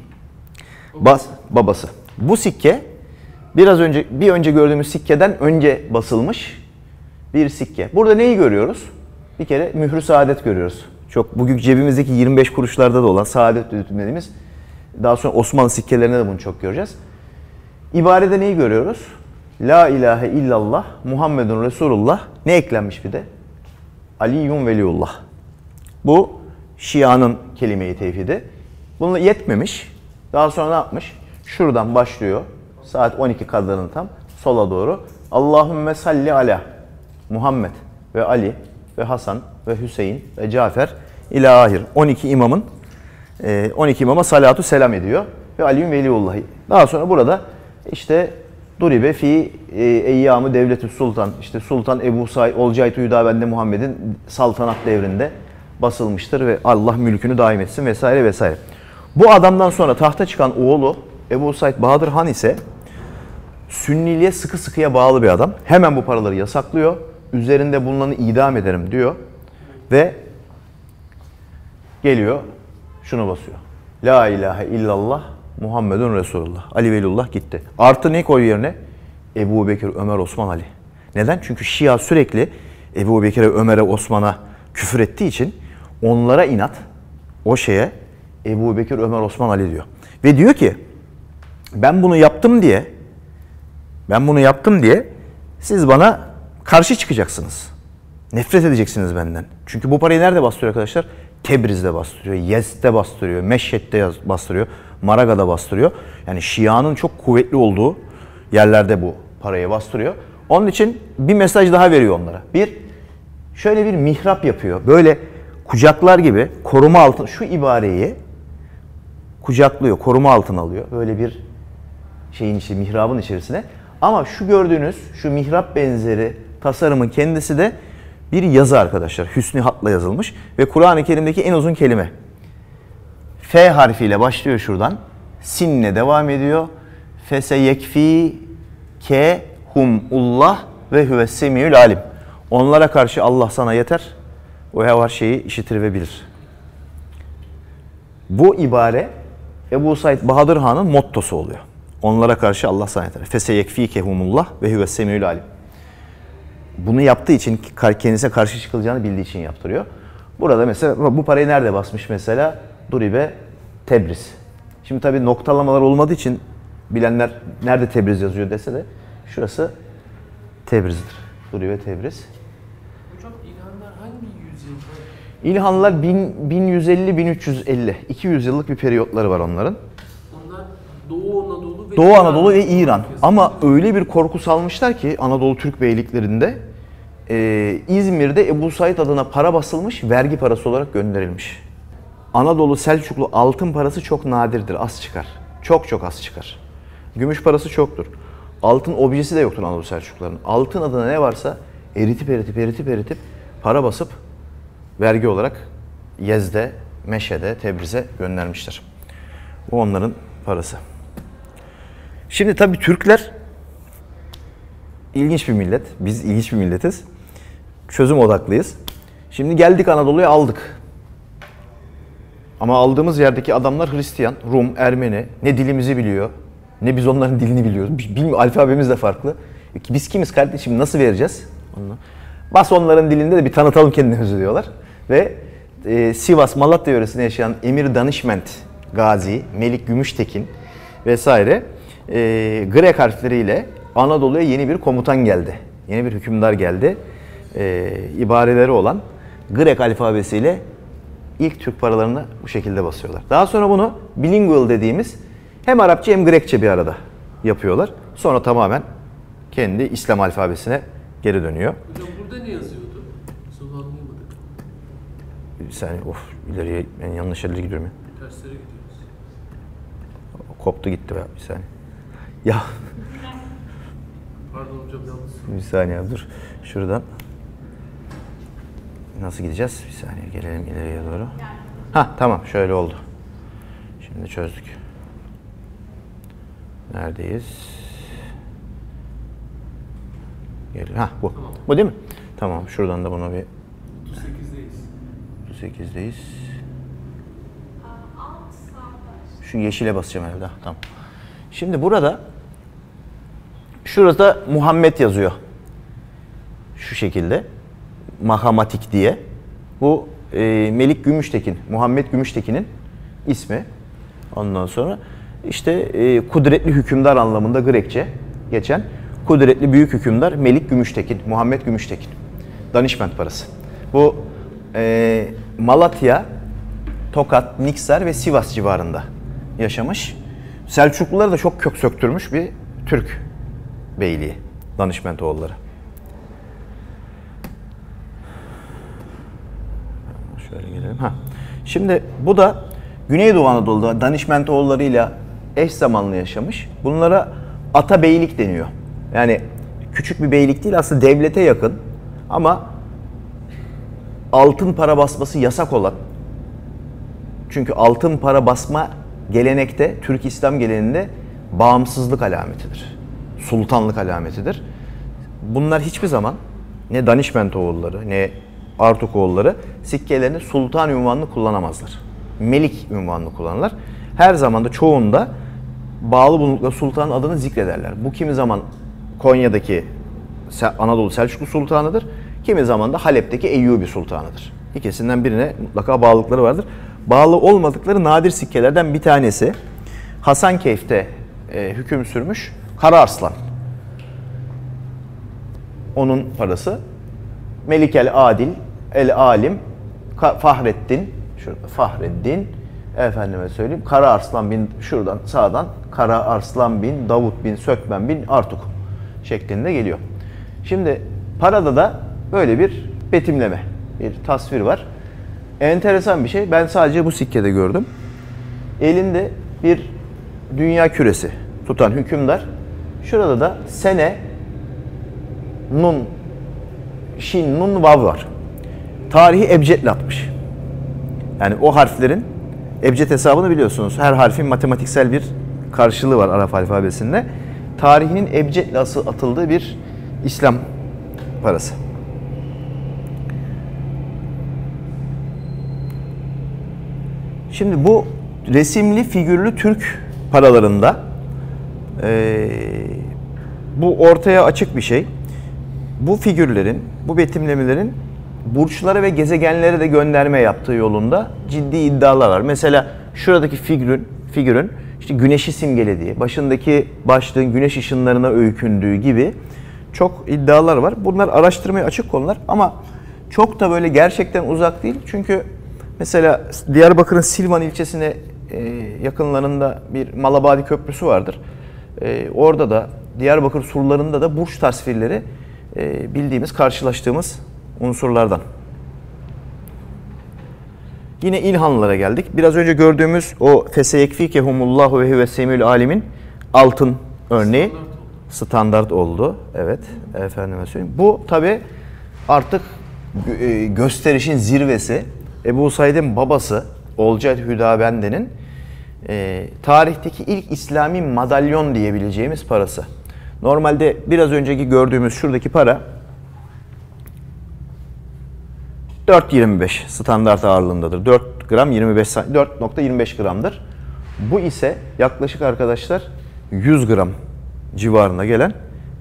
Bas, babası. Bu sikke biraz önce bir önce gördüğümüz sikkeden önce basılmış bir sikke. Burada neyi görüyoruz? Bir kere mührü saadet görüyoruz. Çok bugün cebimizdeki 25 kuruşlarda da olan saadet dediğimiz daha sonra Osmanlı sikkelerinde de bunu çok göreceğiz. İbarede neyi görüyoruz? La ilahe illallah Muhammedun Resulullah ne eklenmiş bir de? Aliyyun Veliullah. Bu Şia'nın kelime-i tevhidi. Bununla yetmemiş. Daha sonra ne yapmış? Şuradan başlıyor. Saat 12 kadarının tam sola doğru. Allahümme salli ala Muhammed ve Ali ve Hasan ve Hüseyin ve Cafer ila ahir. 12 imamın 12 imama salatu selam ediyor ve Ali'nin Veliullah'ı. Daha sonra burada işte Duribe fi e, eyyamı devleti sultan işte Sultan Ebu Said Olcaytu Hüdabende Muhammed'in saltanat devrinde basılmıştır ve Allah mülkünü daim etsin vesaire vesaire. Bu adamdan sonra tahta çıkan oğlu Ebu Said Bahadır Han ise Sünniliğe sıkı sıkıya bağlı bir adam. Hemen bu paraları yasaklıyor. Üzerinde bulunanı idam ederim diyor. Ve geliyor şunu basıyor. La ilahe illallah Muhammedun Resulullah. Ali Velullah gitti. Artı ne koy yerine? Ebu Bekir, Ömer, Osman, Ali. Neden? Çünkü Şia sürekli Ebu Bekir'e, Ömer'e, Osman'a küfür ettiği için onlara inat o şeye Ebu Bekir, Ömer, Osman, Ali diyor. Ve diyor ki ben bunu yaptım diye ben bunu yaptım diye siz bana karşı çıkacaksınız. Nefret edeceksiniz benden. Çünkü bu parayı nerede bastırıyor arkadaşlar? Tebriz'de bastırıyor, Yez'de bastırıyor, Meşhed'de bastırıyor, Maraga'da bastırıyor. Yani Şia'nın çok kuvvetli olduğu yerlerde bu parayı bastırıyor. Onun için bir mesaj daha veriyor onlara. Bir, şöyle bir mihrap yapıyor. Böyle kucaklar gibi koruma altı şu ibareyi kucaklıyor, koruma altına alıyor. Böyle bir şeyin içi, mihrabın içerisine. Ama şu gördüğünüz, şu mihrap benzeri tasarımın kendisi de bir yazı arkadaşlar. Hüsnü hatla yazılmış ve Kur'an-ı Kerim'deki en uzun kelime. F harfiyle başlıyor şuradan. Sinle devam ediyor. Feseyekfi ke humullah ve huves semiyül alim. Onlara karşı Allah sana yeter. O her şeyi işitir ve bilir. Bu ibare Ebu Said Bahadır Han'ın mottosu oluyor. Onlara karşı Allah sana yeter. Feseyekfikehumullah ve huves semiyül alim. Bunu yaptığı için kendisine karşı çıkılacağını bildiği için yaptırıyor. Burada mesela bu parayı nerede basmış mesela? Duribe Tebriz. Şimdi tabii noktalamalar olmadığı için bilenler nerede Tebriz yazıyor dese de şurası Tebriz'dir. Duribe Tebriz. Hocam İlhanlar hangi yüzyılda? İlhanlar 1150-1350. 200 yıllık bir periyotları var onların. Doğu Anadolu ve İran. Ama öyle bir korku salmışlar ki Anadolu Türk beyliklerinde e, İzmir'de Ebu Said adına para basılmış, vergi parası olarak gönderilmiş. Anadolu Selçuklu altın parası çok nadirdir, az çıkar. Çok çok az çıkar. Gümüş parası çoktur. Altın objesi de yoktur Anadolu Selçukluların. Altın adına ne varsa eritip eritip eritip eritip para basıp vergi olarak Yezde, Meşe'de, Tebriz'e göndermişler. Bu onların parası. Şimdi tabii Türkler ilginç bir millet. Biz ilginç bir milletiz. Çözüm odaklıyız. Şimdi geldik Anadolu'ya aldık. Ama aldığımız yerdeki adamlar Hristiyan, Rum, Ermeni. Ne dilimizi biliyor, ne biz onların dilini biliyoruz. Bilmiyorum, alfabemiz de farklı. Biz kimiz kardeşim, nasıl vereceğiz? Onu. Bas onların dilinde de bir tanıtalım kendimizi diyorlar. Ve e, Sivas, Malatya yöresinde yaşayan Emir Danışment Gazi, Melik Gümüştekin vesaire e, Grek harfleriyle Anadolu'ya yeni bir komutan geldi. Yeni bir hükümdar geldi. E, ibareleri olan Grek alfabesiyle ilk Türk paralarını bu şekilde basıyorlar. Daha sonra bunu bilingual dediğimiz hem Arapça hem Grekçe bir arada yapıyorlar. Sonra tamamen kendi İslam alfabesine geri dönüyor. Hocam burada ne yazıyordu? Sonra anlayamadık. Bir saniye of ileriye ben yanlış yerlere gidiyorum ya. Terslere gidiyoruz. Koptu gitti be bir saniye. Ya Pardon hocam yalnız. bir saniye dur. Şuradan. Nasıl gideceğiz? Bir saniye gelelim ileriye doğru. Ha tamam şöyle oldu. Şimdi çözdük. Neredeyiz? Gel. Ha bu. Tamam. Bu değil mi? Tamam şuradan da buna bir 38'deyiz. 8'deyiz. Şu yeşile basacağım evde. Tamam. Şimdi burada şurada Muhammed yazıyor. Şu şekilde. Mahamatik diye. Bu e, Melik Gümüştekin, Muhammed Gümüştekin'in ismi. Ondan sonra işte e, kudretli hükümdar anlamında Grekçe geçen kudretli büyük hükümdar Melik Gümüştekin, Muhammed Gümüştekin. Danışment parası. Bu e, Malatya, Tokat, Niksar ve Sivas civarında yaşamış. Selçukluları da çok kök söktürmüş bir Türk beyliği, danışment oğulları. Şöyle gelelim. Ha. Şimdi bu da Güneydoğu Anadolu'da danışment oğullarıyla eş zamanlı yaşamış. Bunlara ata beylik deniyor. Yani küçük bir beylik değil aslında devlete yakın ama altın para basması yasak olan çünkü altın para basma gelenekte, Türk İslam geleneğinde bağımsızlık alametidir. Sultanlık alametidir. Bunlar hiçbir zaman ne Danişment oğulları ne Artuk oğulları sikkelerini sultan ünvanını kullanamazlar. Melik ünvanını kullanırlar. Her zaman da çoğunda bağlı bulundukları sultanın adını zikrederler. Bu kimi zaman Konya'daki Anadolu Selçuklu Sultanı'dır. Kimi zaman da Halep'teki Eyyubi Sultanı'dır. İkisinden birine mutlaka bağlılıkları vardır. Bağlı olmadıkları nadir sikkelerden bir tanesi Hasankeyf'te e, hüküm sürmüş Kara Arslan. Onun parası. Melik el Adil, el Alim, Fahrettin, şurada Fahreddin, efendime söyleyeyim, Kara Arslan bin, şuradan sağdan Kara Arslan bin, Davut bin, Sökmen bin, Artuk şeklinde geliyor. Şimdi parada da böyle bir betimleme, bir tasvir var. Enteresan bir şey, ben sadece bu sikkede gördüm. Elinde bir dünya küresi tutan hükümdar, şurada da sene nun Şin, Nun, Vav var. Tarihi ebcedle atmış. Yani o harflerin ebced hesabını biliyorsunuz. Her harfin matematiksel bir karşılığı var Arap alfabesinde. Tarihinin ebcedle atıldığı bir İslam parası. Şimdi bu resimli figürlü Türk paralarında eee, bu ortaya açık bir şey bu figürlerin, bu betimlemelerin burçlara ve gezegenlere de gönderme yaptığı yolunda ciddi iddialar var. Mesela şuradaki figürün, figürün işte güneşi simgelediği, başındaki başlığın güneş ışınlarına öykündüğü gibi çok iddialar var. Bunlar araştırmaya açık konular ama çok da böyle gerçekten uzak değil. Çünkü mesela Diyarbakır'ın Silvan ilçesine e, yakınlarında bir Malabadi Köprüsü vardır. E, orada da Diyarbakır surlarında da burç tasvirleri e, bildiğimiz, karşılaştığımız unsurlardan. Yine İlhanlılara geldik. Biraz önce gördüğümüz o feseyekfikehumullahu ve huve semül alimin altın örneği standart oldu. Evet. Efendime söyleyeyim. Bu tabi artık e, gösterişin zirvesi. Ebu Said'in babası Olcay Hüdabende'nin e, tarihteki ilk İslami madalyon diyebileceğimiz parası. Normalde biraz önceki gördüğümüz şuradaki para 4.25 standart ağırlığındadır. 4 gram 25 sa- 4.25 gramdır. Bu ise yaklaşık arkadaşlar 100 gram civarına gelen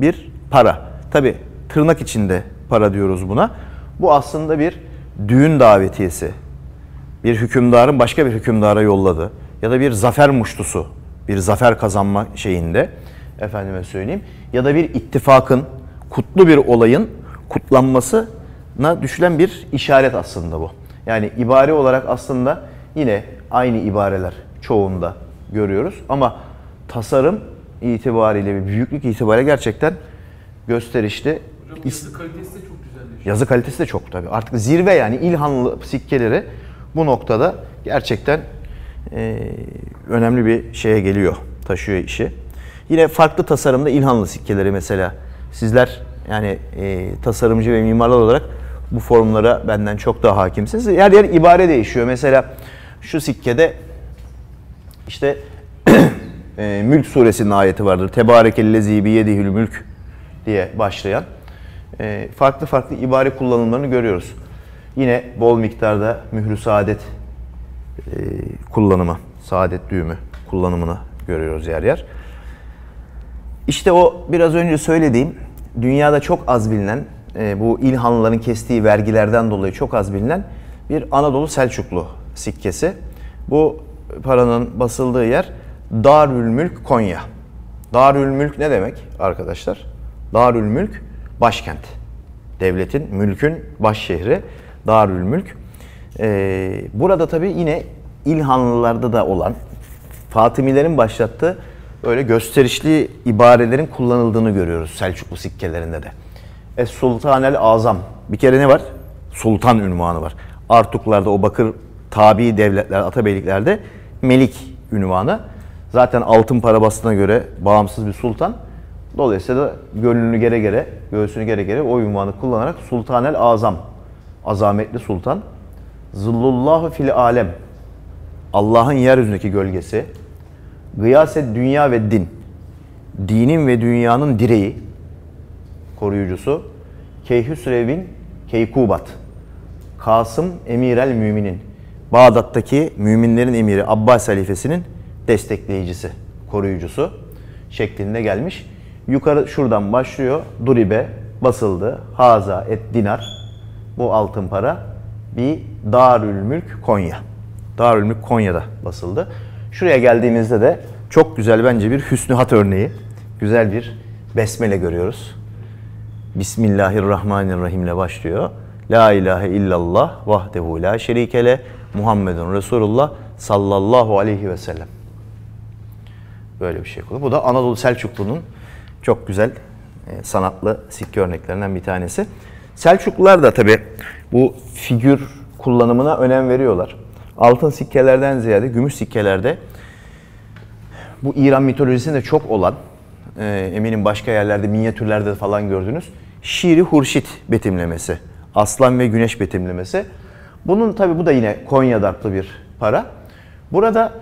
bir para. Tabi tırnak içinde para diyoruz buna. Bu aslında bir düğün davetiyesi. Bir hükümdarın başka bir hükümdara yolladığı ya da bir zafer muştusu, bir zafer kazanma şeyinde efendime söyleyeyim ya da bir ittifakın, kutlu bir olayın kutlanmasına düşülen bir işaret aslında bu. Yani ibare olarak aslında yine aynı ibareler çoğunda görüyoruz ama tasarım itibariyle ve büyüklük itibariyle gerçekten gösterişli. Hocam yazı kalitesi de çok güzelleşiyor. Yazı kalitesi de çok tabii. Artık zirve yani İlhanlı sikkeleri bu noktada gerçekten e, önemli bir şeye geliyor, taşıyor işi. Yine farklı tasarımda İlhanlı sikkeleri mesela sizler yani e, tasarımcı ve mimarlar olarak bu formlara benden çok daha hakimsiniz. Yer yer ibare değişiyor. Mesela şu sikkede işte *clears throat* e, Mülk suresinin ayeti vardır. Tebarekellezi biyedihül mülk diye başlayan e, farklı farklı ibare kullanımlarını görüyoruz. Yine bol miktarda mührü saadet e, kullanımı, saadet düğümü kullanımını görüyoruz yer yer. İşte o biraz önce söylediğim dünyada çok az bilinen e, bu İlhanlıların kestiği vergilerden dolayı çok az bilinen bir Anadolu Selçuklu sikkesi. Bu paranın basıldığı yer Darülmülk Konya. Darülmülk ne demek arkadaşlar? Darülmülk başkent. Devletin, mülkün baş şehri Darülmülk. Ee, burada tabii yine İlhanlılarda da olan Fatimilerin başlattığı böyle gösterişli ibarelerin kullanıldığını görüyoruz Selçuklu sikkelerinde de. Es Sultanel Azam. Bir kere ne var? Sultan ünvanı var. Artuklarda o bakır tabi devletler, atabeyliklerde Melik ünvanı. Zaten altın para bastığına göre bağımsız bir sultan. Dolayısıyla da gönlünü gere gere, göğsünü gere gere o ünvanı kullanarak Sultanel Azam, azametli sultan. Zillullahu fil alem, Allah'ın yeryüzündeki gölgesi, gıyaset dünya ve din, dinin ve dünyanın direği, koruyucusu, Keyhüsrev'in Keykubat, Kasım Emirel Müminin, Bağdat'taki müminlerin emiri Abbas halifesinin destekleyicisi, koruyucusu şeklinde gelmiş. Yukarı şuradan başlıyor. Duribe basıldı. Haza et dinar. Bu altın para. Bir Darül Mülk Konya. Darül Mülk Konya'da basıldı. Şuraya geldiğimizde de çok güzel bence bir hüsnü hat örneği. Güzel bir besmele görüyoruz. Bismillahirrahmanirrahim ile başlıyor. La ilahe illallah vahdehu la şerikele Muhammedun Resulullah sallallahu aleyhi ve sellem. Böyle bir şey kolu. Bu da Anadolu Selçuklu'nun çok güzel e, sanatlı sikke örneklerinden bir tanesi. Selçuklular da tabi bu figür kullanımına önem veriyorlar. Altın sikkelerden ziyade gümüş sikkelerde bu İran mitolojisinde çok olan, e, eminim başka yerlerde, minyatürlerde de falan gördünüz. Şiiri Hurşit betimlemesi. Aslan ve Güneş betimlemesi. Bunun tabi bu da yine Konya darplı bir para. Burada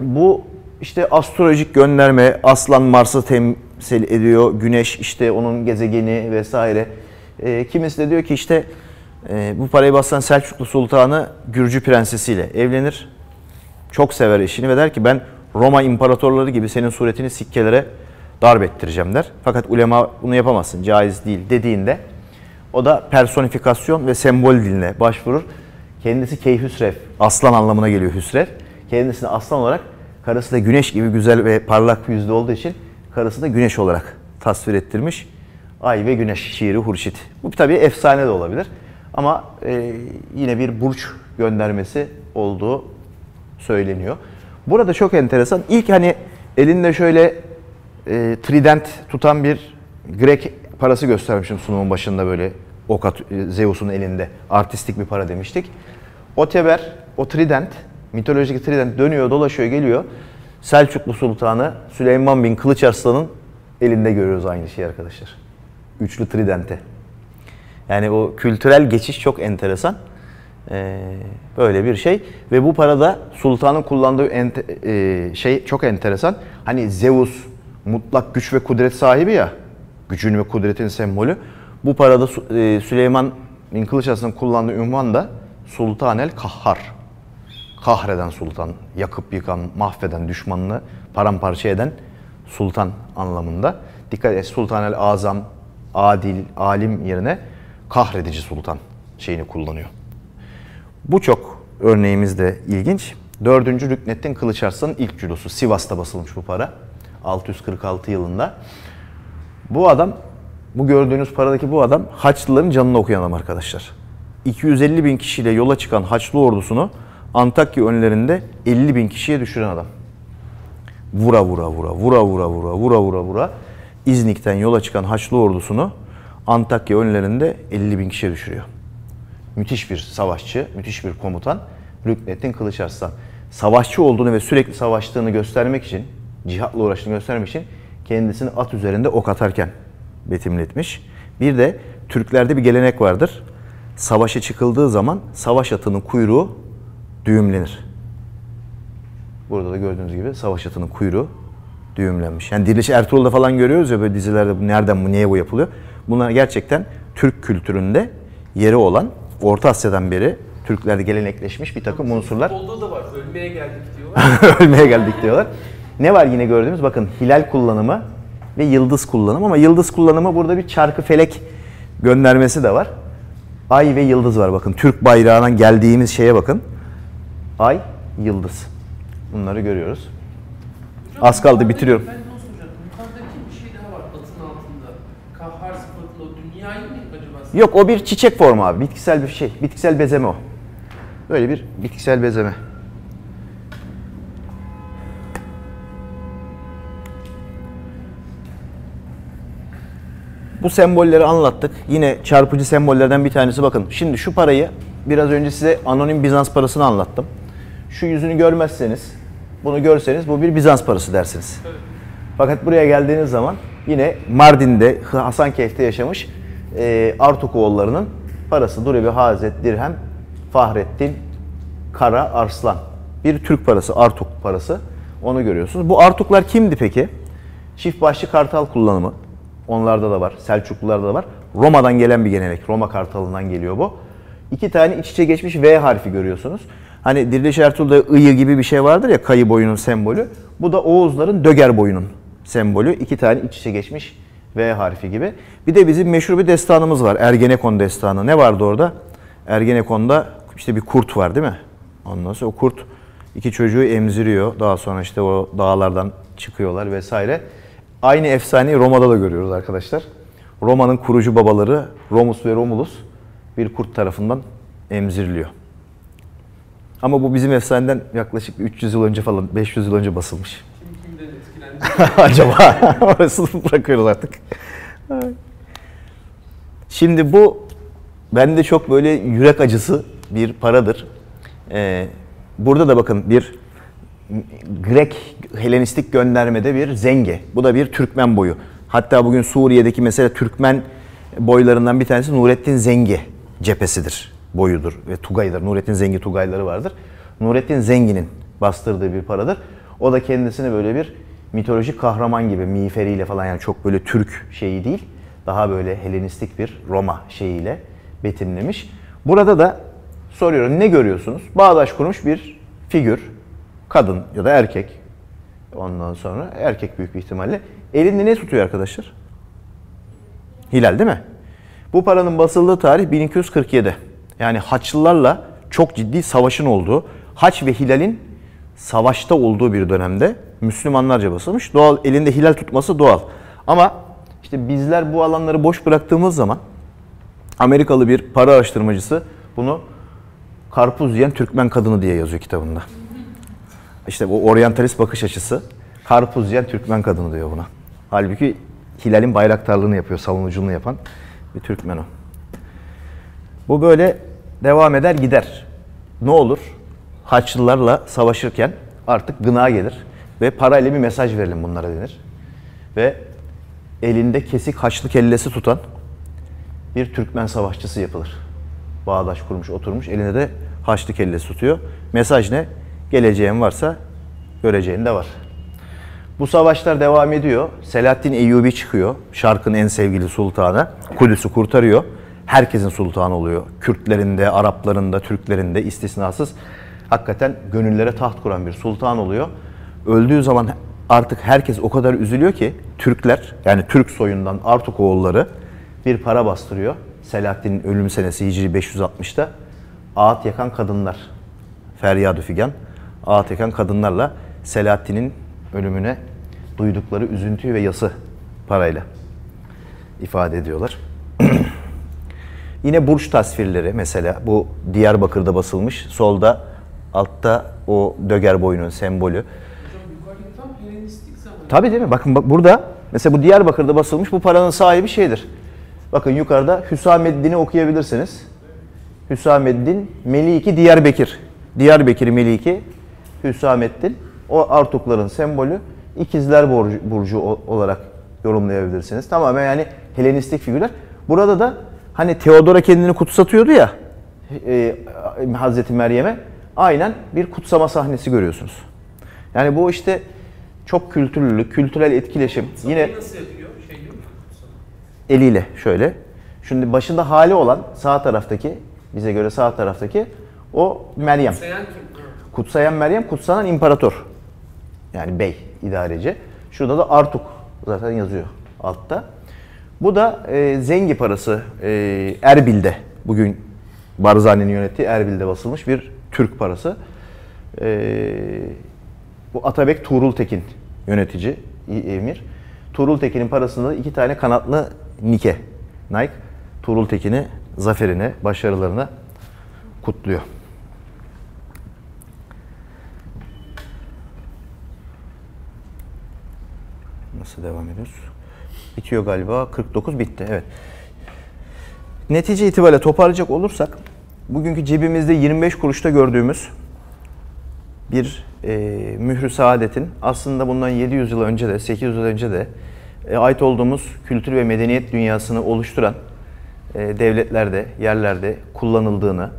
bu işte astrolojik gönderme, Aslan Mars'ı temsil ediyor, Güneş işte onun gezegeni vesaire. E, kimisi de diyor ki işte e, bu parayı basan Selçuklu Sultanı Gürcü Prensesiyle evlenir. Çok sever eşini ve der ki ben Roma imparatorları gibi senin suretini sikkelere darp ettireceğim der. Fakat ulema bunu yapamazsın, caiz değil dediğinde o da personifikasyon ve sembol diline başvurur. Kendisi Keyhüsrev, aslan anlamına geliyor Hüsrev. Kendisini aslan olarak, karısı da güneş gibi güzel ve parlak yüzlü olduğu için karısı da güneş olarak tasvir ettirmiş. Ay ve Güneş şiiri Hurşit. Bu tabii efsane de olabilir. Ama e, yine bir burç göndermesi olduğu söyleniyor. Burada çok enteresan. İlk hani elinde şöyle e, trident tutan bir Grek parası göstermişim sunumun başında böyle Okat Zeus'un elinde. Artistik bir para demiştik. O teber, o trident, mitolojik trident dönüyor, dolaşıyor, geliyor. Selçuklu Sultanı Süleyman bin Kılıç Arslan'ın elinde görüyoruz aynı şeyi arkadaşlar. Üçlü tridente. Yani o kültürel geçiş çok enteresan. Ee, böyle bir şey ve bu parada sultanın kullandığı ente, e, şey çok enteresan. Hani Zeus mutlak güç ve kudret sahibi ya. Gücün ve kudretin sembolü. Bu parada e, Süleyman bin Kılıçarslan'ın kullandığı ünvan da Sultan el Kahhar. Kahreden sultan, yakıp yıkan, mahveden, düşmanını paramparça eden sultan anlamında. Dikkat et Sultan el Azam, adil, alim yerine kahredici sultan şeyini kullanıyor. Bu çok örneğimiz de ilginç. Dördüncü Rüknettin Kılıçarslan'ın ilk cülosu. Sivas'ta basılmış bu para. 646 yılında. Bu adam, bu gördüğünüz paradaki bu adam Haçlıların canını okuyan adam arkadaşlar. 250 bin kişiyle yola çıkan Haçlı ordusunu Antakya önlerinde 50 bin kişiye düşüren adam. Vura vura vura, vura vura vura, vura vura vura. İznik'ten yola çıkan Haçlı ordusunu Antakya önlerinde 50 bin kişiye düşürüyor. Müthiş bir savaşçı, müthiş bir komutan Rüknettin Kılıçarslan. Savaşçı olduğunu ve sürekli savaştığını göstermek için, cihatla uğraştığını göstermek için kendisini at üzerinde ok atarken betimletmiş. Bir de Türklerde bir gelenek vardır. Savaşa çıkıldığı zaman savaş atının kuyruğu düğümlenir. Burada da gördüğünüz gibi savaş atının kuyruğu düğümlenmiş. Yani Diriliş Ertuğrul'da falan görüyoruz ya böyle dizilerde nereden bu niye bu yapılıyor. Bunlar gerçekten Türk kültüründe yeri olan Orta Asya'dan beri Türklerde gelenekleşmiş bir takım unsurlar. Futbolda da var. Ölmeye geldik diyorlar. *laughs* Ölmeye geldik diyorlar. Ne var yine gördüğümüz? Bakın hilal kullanımı ve yıldız kullanımı ama yıldız kullanımı burada bir çarkı felek göndermesi de var. Ay ve yıldız var bakın. Türk bayrağından geldiğimiz şeye bakın. Ay, yıldız. Bunları görüyoruz. Az kaldı, bitiriyorum. Ben de onu soracaktım. Yukarıdaki bir şey daha var atın altında. Kahhar sıfatlı o dünyayı mı acaba? Yok o bir çiçek formu abi. Bitkisel bir şey. Bitkisel bezeme o. Böyle bir bitkisel bezeme. Bu sembolleri anlattık. Yine çarpıcı sembollerden bir tanesi bakın. Şimdi şu parayı biraz önce size anonim Bizans parasını anlattım. Şu yüzünü görmezseniz, bunu görseniz bu bir Bizans parası dersiniz. Fakat buraya geldiğiniz zaman yine Mardin'de, Hasankeyf'te yaşamış e, Artukoğullarının parası Durebi Hazret Dirhem Fahrettin Kara Arslan. Bir Türk parası, Artuk parası. Onu görüyorsunuz. Bu Artuklar kimdi peki? Çift başlı kartal kullanımı. Onlarda da var. Selçuklularda da var. Roma'dan gelen bir gelenek. Roma kartalından geliyor bu. İki tane iç içe geçmiş V harfi görüyorsunuz. Hani Diriliş Ertuğrul'da ıyı gibi bir şey vardır ya kayı boyunun sembolü. Bu da Oğuzların döger boyunun sembolü. İki tane iç içe geçmiş V harfi gibi. Bir de bizim meşhur bir destanımız var. Ergenekon destanı. Ne vardı orada? Ergenekon'da işte bir kurt var değil mi? Ondan sonra o kurt iki çocuğu emziriyor. Daha sonra işte o dağlardan çıkıyorlar vesaire. Aynı efsaneyi Roma'da da görüyoruz arkadaşlar. Roma'nın kurucu babaları Romus ve Romulus bir kurt tarafından emziriliyor. Ama bu bizim efsaneden yaklaşık 300 yıl önce falan, 500 yıl önce basılmış. *laughs* Acaba orasını bırakıyoruz artık. Şimdi bu bende çok böyle yürek acısı bir paradır. Ee, burada da bakın bir Grek Helenistik göndermede bir zenge. Bu da bir Türkmen boyu. Hatta bugün Suriye'deki mesela Türkmen boylarından bir tanesi Nurettin Zengi cephesidir, boyudur ve Tugay'dır. Nurettin Zengi Tugayları vardır. Nurettin Zengi'nin bastırdığı bir paradır. O da kendisini böyle bir mitolojik kahraman gibi miğferiyle falan yani çok böyle Türk şeyi değil. Daha böyle Helenistik bir Roma şeyiyle betimlemiş. Burada da soruyorum ne görüyorsunuz? Bağdaş kurmuş bir figür, kadın ya da erkek. Ondan sonra erkek büyük bir ihtimalle. Elinde ne tutuyor arkadaşlar? Hilal değil mi? Bu paranın basıldığı tarih 1247. Yani Haçlılarla çok ciddi savaşın olduğu, Haç ve Hilal'in savaşta olduğu bir dönemde Müslümanlarca basılmış. Doğal elinde hilal tutması doğal. Ama işte bizler bu alanları boş bıraktığımız zaman Amerikalı bir para araştırmacısı bunu karpuz yiyen Türkmen kadını diye yazıyor kitabında. İşte bu oryantalist bakış açısı karpuz yiyen Türkmen kadını diyor buna. Halbuki Hilal'in bayraktarlığını yapıyor, savunuculuğunu yapan bir Türkmen o. Bu böyle devam eder gider. Ne olur? Haçlılarla savaşırken artık gına gelir ve parayla bir mesaj verelim bunlara denir. Ve elinde kesik haçlı kellesi tutan bir Türkmen savaşçısı yapılır. Bağdaş kurmuş, oturmuş, elinde de haçlı kellesi tutuyor. Mesaj ne? Geleceğin varsa göreceğin de var. Bu savaşlar devam ediyor. Selahaddin Eyyubi çıkıyor. Şarkın en sevgili sultanı. Kudüs'ü kurtarıyor. Herkesin sultanı oluyor. Kürtlerin de, Arapların da, Türklerin de istisnasız. Hakikaten gönüllere taht kuran bir sultan oluyor. Öldüğü zaman artık herkes o kadar üzülüyor ki Türkler yani Türk soyundan Artuk oğulları bir para bastırıyor. Selahaddin'in ölüm senesi Hicri 560'ta ağıt yakan kadınlar. Feryad-ı Figan. Ağıt yakan kadınlarla Selahaddin'in ölümüne duydukları üzüntü ve yası parayla ifade ediyorlar. *clears throat* Yine burç tasvirleri mesela bu Diyarbakır'da basılmış. Solda altta o döger boyunun sembolü. Hocam yukarıdaki tam Helenistik zaman. Tabii değil mi? Bakın bak burada mesela bu Diyarbakır'da basılmış bu paranın sahibi şeydir. Bakın yukarıda Hüsameddin'i okuyabilirsiniz. Hüsameddin Meliki Diyarbekir. Diyarbekir Meliki Hüsameddin. O Artukların sembolü. İkizler Burcu, Burcu olarak yorumlayabilirsiniz. Tamamen yani Helenistik figürler. Burada da hani Teodora kendini kutsatıyordu ya e, Hazreti Meryem'e. Aynen bir kutsama sahnesi görüyorsunuz. Yani bu işte çok kültürlülük, kültürel etkileşim. Yine Yine nasıl yapıyor? Şey eliyle şöyle. Şimdi başında hali olan sağ taraftaki, bize göre sağ taraftaki o Meryem. Sayan kim? Kutsayan Meryem, kutsanan imparator. Yani bey, idareci. Şurada da Artuk zaten yazıyor altta. Bu da e, Zengi parası e, Erbil'de. Bugün Barzani'nin yönettiği Erbil'de basılmış bir Türk parası. E, bu Atabek Tuğrul Tekin yönetici, emir. Tuğrul Tekin'in parasında da iki tane kanatlı Nike, Nike. Tuğrul Tekin'i zaferine, başarılarına kutluyor. Nasıl devam ediyoruz? Bitiyor galiba. 49 bitti. Evet. Netice itibariyle toparlayacak olursak bugünkü cebimizde 25 kuruşta gördüğümüz bir e, mührü saadetin aslında bundan 700 yıl önce de 800 yıl önce de e, ait olduğumuz kültür ve medeniyet dünyasını oluşturan e, devletlerde, yerlerde kullanıldığını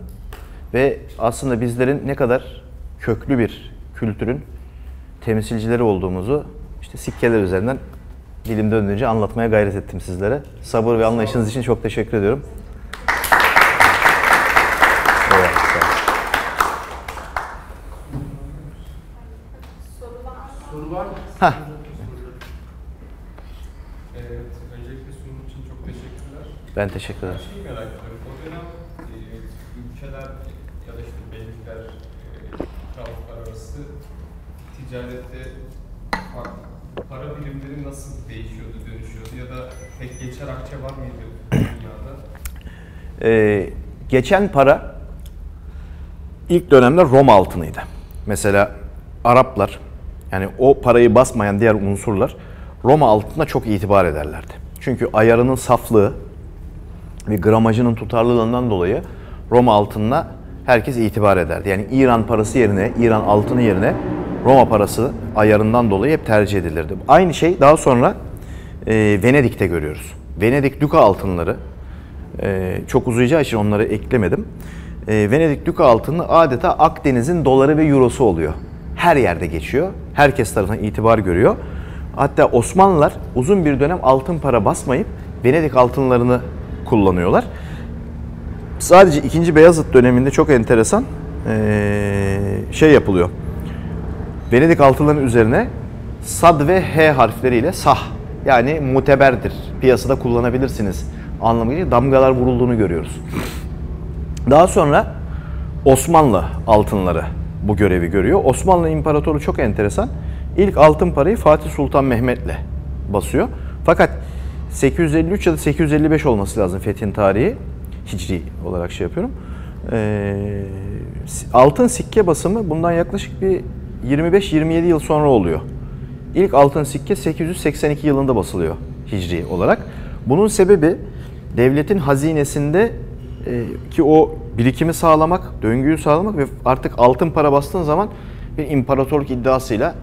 ve aslında bizlerin ne kadar köklü bir kültürün temsilcileri olduğumuzu işte sikkeler üzerinden dilim döndüğünce anlatmaya gayret ettim sizlere. Sabır ve anlayışınız için çok teşekkür ediyorum. Eyvallah, sağ olun. Evet, öncelikle sunum için çok teşekkürler. Ben teşekkür ederim. Şeyi merak ediyorum. O dönem e, ülkeler ya da işte beylikler, e, krallıklar arası ticarette farklı para birimleri nasıl değişiyordu, dönüşüyordu ya da tek geçer akçe var mıydı dünyada? Ee, geçen para ilk dönemde Roma altınıydı. Mesela Araplar yani o parayı basmayan diğer unsurlar Roma altına çok itibar ederlerdi. Çünkü ayarının saflığı ve gramajının tutarlılığından dolayı Roma altınına herkes itibar ederdi. Yani İran parası yerine, İran altını yerine Roma parası ayarından dolayı hep tercih edilirdi. Aynı şey daha sonra e, Venedik'te görüyoruz. Venedik Duka altınları e, çok uzayacağı için onları eklemedim. E, Venedik Duka altını adeta Akdeniz'in doları ve eurosu oluyor. Her yerde geçiyor. Herkes tarafından itibar görüyor. Hatta Osmanlılar uzun bir dönem altın para basmayıp Venedik altınlarını kullanıyorlar. Sadece 2. Beyazıt döneminde çok enteresan şey yapılıyor. Venedik altınlarının üzerine sad ve h harfleriyle sah yani muteberdir. Piyasada kullanabilirsiniz anlamıyla damgalar vurulduğunu görüyoruz. Daha sonra Osmanlı altınları bu görevi görüyor. Osmanlı İmparatoru çok enteresan. İlk altın parayı Fatih Sultan Mehmet'le basıyor. Fakat 853 ya da 855 olması lazım fethin tarihi. Hicri olarak şey yapıyorum. Ee, altın sikke basımı bundan yaklaşık bir 25-27 yıl sonra oluyor. İlk altın sikke 882 yılında basılıyor Hicri olarak. Bunun sebebi devletin hazinesinde e, ki o birikimi sağlamak, döngüyü sağlamak ve artık altın para bastığın zaman bir imparatorluk iddiasıyla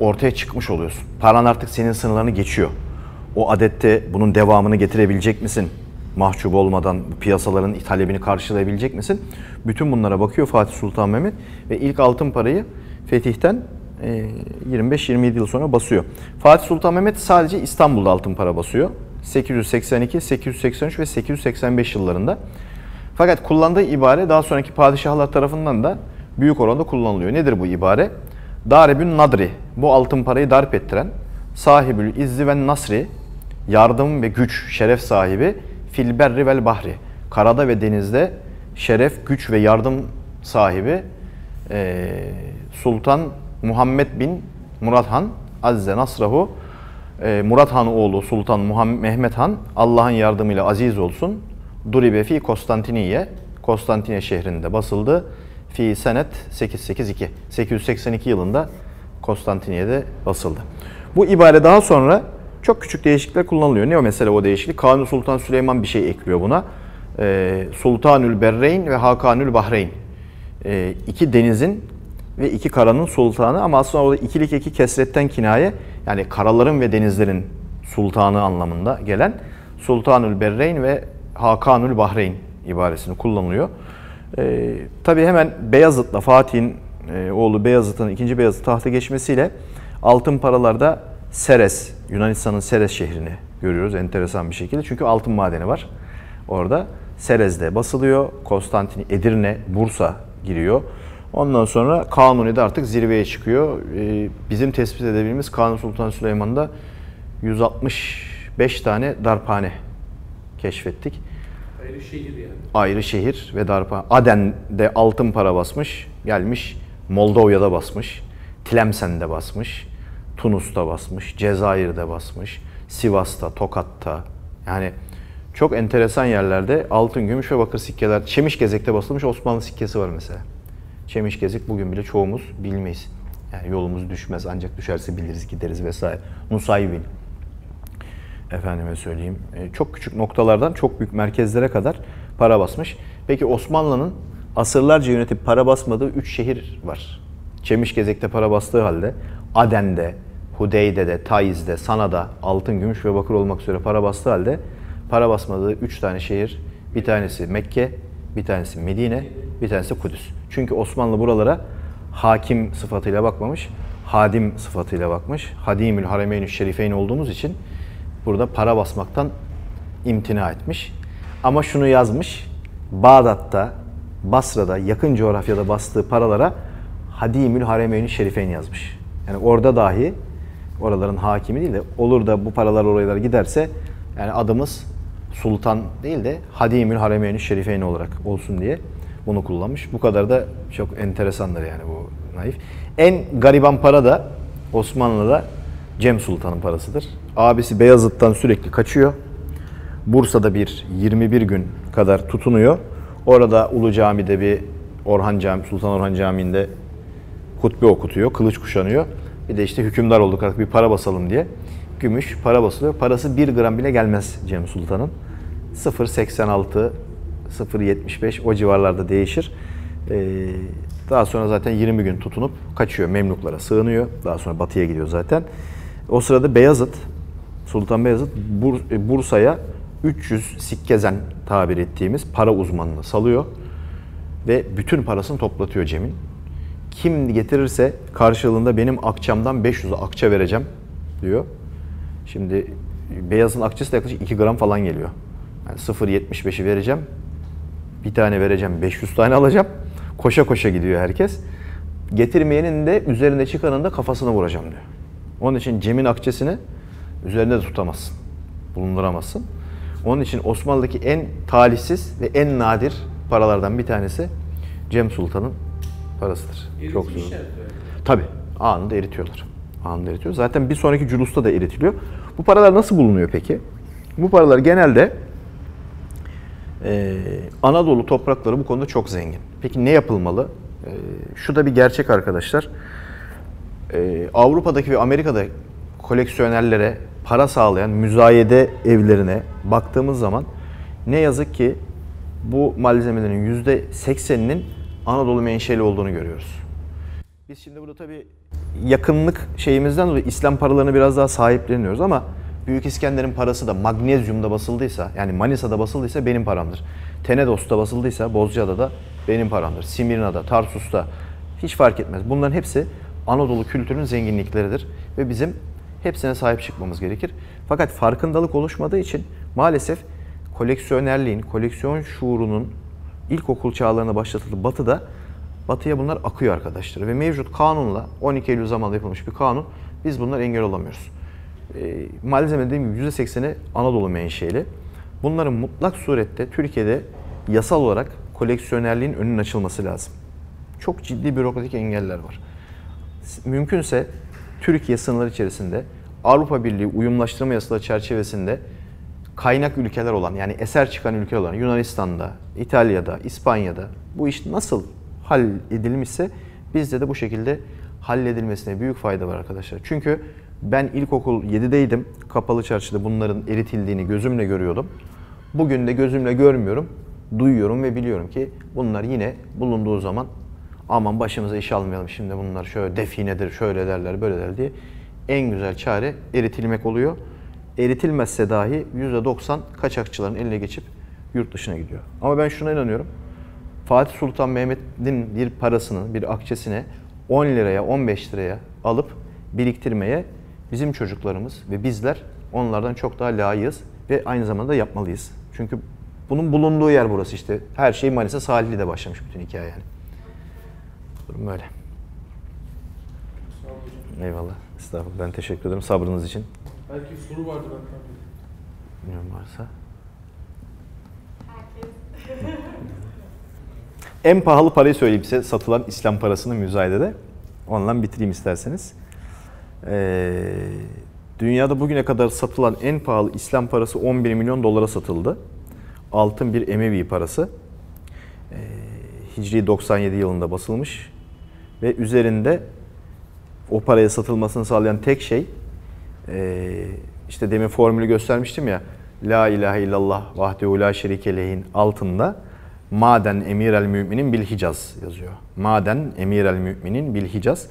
ortaya çıkmış oluyorsun. Paran artık senin sınırlarını geçiyor. O adette bunun devamını getirebilecek misin? Mahcup olmadan piyasaların talebini karşılayabilecek misin? Bütün bunlara bakıyor Fatih Sultan Mehmet ve ilk altın parayı fetihten 25-27 yıl sonra basıyor. Fatih Sultan Mehmet sadece İstanbul'da altın para basıyor. 882, 883 ve 885 yıllarında. Fakat kullandığı ibare daha sonraki padişahlar tarafından da büyük oranda kullanılıyor. Nedir bu ibare? Daribün nadri, bu altın parayı darp ettiren, sahibül izzi ve nasri, yardım ve güç, şeref sahibi, filberri vel bahri, karada ve denizde şeref, güç ve yardım sahibi e, Sultan Muhammed bin Murat Han Azze Nasrahu e, Murat Han oğlu Sultan Muhammed Mehmet Han Allah'ın yardımıyla aziz olsun. Duribe fi Konstantiniye Konstantiniye şehrinde basıldı. Fi senet 882 882 yılında Konstantiniye'de basıldı. Bu ibare daha sonra çok küçük değişiklikler kullanılıyor. Ne o mesela o değişiklik? Kanuni Sultan Süleyman bir şey ekliyor buna. E, Sultanül Berreyn ve Hakanül Bahreyn. E, iki denizin ve iki karanın sultanı ama aslında orada ikilik iki kesretten kinaye yani karaların ve denizlerin sultanı anlamında gelen Sultanül Berreyn ve Hakanül Bahreyn ibaresini kullanılıyor. Ee, tabii hemen Beyazıt'la Fatih'in e, oğlu Beyazıt'ın ikinci Beyazıt tahta geçmesiyle altın paralarda Seres, Yunanistan'ın Seres şehrini görüyoruz enteresan bir şekilde. Çünkü altın madeni var orada. Serez'de basılıyor. Konstantin, Edirne, Bursa giriyor. Ondan sonra Kanuni'de artık zirveye çıkıyor. Ee, bizim tespit edebildiğimiz Kanuni Sultan Süleyman'da 165 tane darphane keşfettik. Ayrı şehir yani. Ayrı şehir ve darphane. Aden'de altın para basmış, gelmiş Moldova'da basmış, Tlemsen'de basmış, Tunus'ta basmış, Cezayir'de basmış, Sivas'ta, Tokat'ta. Yani çok enteresan yerlerde altın, gümüş ve bakır sikkeler. Çemişgezek'te basılmış Osmanlı sikkesi var mesela. Çemişgezik bugün bile çoğumuz bilmeyiz. Yani yolumuz düşmez ancak düşerse biliriz gideriz vesaire. Nusaybin. Efendime söyleyeyim. E, çok küçük noktalardan çok büyük merkezlere kadar para basmış. Peki Osmanlı'nın asırlarca yönetip para basmadığı 3 şehir var. Çemişgezek'te para bastığı halde Aden'de, Hudeyde'de, Taiz'de, Sana'da altın, gümüş ve bakır olmak üzere para bastığı halde para basmadığı 3 tane şehir. Bir tanesi Mekke, bir tanesi Medine, bir tanesi Kudüs. Çünkü Osmanlı buralara hakim sıfatıyla bakmamış, hadim sıfatıyla bakmış. Hadimül Haremeyn-i Şerifeyn olduğumuz için burada para basmaktan imtina etmiş. Ama şunu yazmış, Bağdat'ta, Basra'da, yakın coğrafyada bastığı paralara Hadimül Haremeyn-i Şerifeyn yazmış. Yani orada dahi oraların hakimi değil de olur da bu paralar oralara giderse yani adımız sultan değil de Hadimül Haremeyn Şerifeyn olarak olsun diye bunu kullanmış. Bu kadar da çok enteresandır yani bu naif. En gariban para da Osmanlı'da Cem Sultan'ın parasıdır. Abisi Beyazıt'tan sürekli kaçıyor. Bursa'da bir 21 gün kadar tutunuyor. Orada Ulu Cami'de bir Orhan Cami, Sultan Orhan Camii'nde hutbe okutuyor, kılıç kuşanıyor. Bir de işte hükümdar olduk artık bir para basalım diye. Gümüş para basılıyor. Parası 1 gram bile gelmez Cem Sultan'ın. 0.86, 0.75 o civarlarda değişir. Ee, daha sonra zaten 20 gün tutunup kaçıyor. Memluklara sığınıyor. Daha sonra batıya gidiyor zaten. O sırada Beyazıt, Sultan Beyazıt Bur- e, Bursa'ya 300 sikkezen tabir ettiğimiz para uzmanını salıyor ve bütün parasını toplatıyor Cem'in. Kim getirirse karşılığında benim akçamdan 500 akça vereceğim diyor. Şimdi beyazın akçesi de yaklaşık 2 gram falan geliyor. Yani 0.75'i vereceğim. Bir tane vereceğim, 500 tane alacağım. Koşa koşa gidiyor herkes. Getirmeyenin de üzerinde çıkanın da kafasına vuracağım diyor. Onun için Cem'in akçesini üzerinde de tutamazsın. Bulunduramazsın. Onun için Osmanlı'daki en talihsiz ve en nadir paralardan bir tanesi Cem Sultan'ın parasıdır. Çok zor. Eritmişler. Tabii anında eritiyorlar. Anında eritiyor. Zaten bir sonraki culusta da eritiliyor. Bu paralar nasıl bulunuyor peki? Bu paralar genelde e, Anadolu toprakları bu konuda çok zengin. Peki ne yapılmalı? E, şu da bir gerçek arkadaşlar. E, Avrupa'daki ve Amerika'da koleksiyonerlere para sağlayan müzayede evlerine baktığımız zaman ne yazık ki bu malzemelerin %80'inin Anadolu menşeli olduğunu görüyoruz. Biz şimdi burada tabii yakınlık şeyimizden dolayı İslam paralarını biraz daha sahipleniyoruz ama Büyük İskender'in parası da magnezyumda basıldıysa yani Manisa'da basıldıysa benim paramdır. Tenedos'ta basıldıysa Bozcaada da benim paramdır. Simirna'da, Tarsus'ta hiç fark etmez. Bunların hepsi Anadolu kültürünün zenginlikleridir ve bizim hepsine sahip çıkmamız gerekir. Fakat farkındalık oluşmadığı için maalesef koleksiyonerliğin, koleksiyon şuurunun ilkokul çağlarına başlatıldığı batıda batıya bunlar akıyor arkadaşlar. Ve mevcut kanunla 12 Eylül zamanında yapılmış bir kanun biz bunlar engel olamıyoruz. E, malzeme dediğim gibi %80'i Anadolu menşeli. Bunların mutlak surette Türkiye'de yasal olarak koleksiyonerliğin önünün açılması lazım. Çok ciddi bürokratik engeller var. Mümkünse Türkiye sınırları içerisinde Avrupa Birliği uyumlaştırma yasaları çerçevesinde kaynak ülkeler olan yani eser çıkan ülkeler olan Yunanistan'da, İtalya'da, İspanya'da bu iş nasıl halledilmişse bizde de bu şekilde halledilmesine büyük fayda var arkadaşlar. Çünkü ben ilkokul 7'deydim. Kapalı çarşıda bunların eritildiğini gözümle görüyordum. Bugün de gözümle görmüyorum. Duyuyorum ve biliyorum ki bunlar yine bulunduğu zaman aman başımıza iş almayalım şimdi bunlar şöyle definedir, şöyle derler, böyle der diye en güzel çare eritilmek oluyor. Eritilmezse dahi %90 kaçakçıların eline geçip yurt dışına gidiyor. Ama ben şuna inanıyorum. Fatih Sultan Mehmet'in bir parasını, bir akçesine 10 liraya, 15 liraya alıp biriktirmeye bizim çocuklarımız ve bizler onlardan çok daha layığız ve aynı zamanda yapmalıyız. Çünkü bunun bulunduğu yer burası işte. Her şey Manisa Salihli'de başlamış bütün hikaye yani. Durum böyle. Eyvallah. Estağfurullah. Ben teşekkür ederim sabrınız için. Belki soru vardı ben. Bilmiyorum varsa. Herkes En pahalı parayı söyleyeyim size satılan İslam parasını müzayedede. Onunla bitireyim isterseniz. Ee, dünyada bugüne kadar satılan en pahalı İslam parası 11 milyon dolara satıldı. Altın bir Emevi parası. Ee, Hicri 97 yılında basılmış. Ve üzerinde o paraya satılmasını sağlayan tek şey ee, işte demin formülü göstermiştim ya La ilahe illallah vahdehu la şerike lehin altında Maden emir el müminin bil Hicaz yazıyor. Maden emir el müminin bil Hicaz.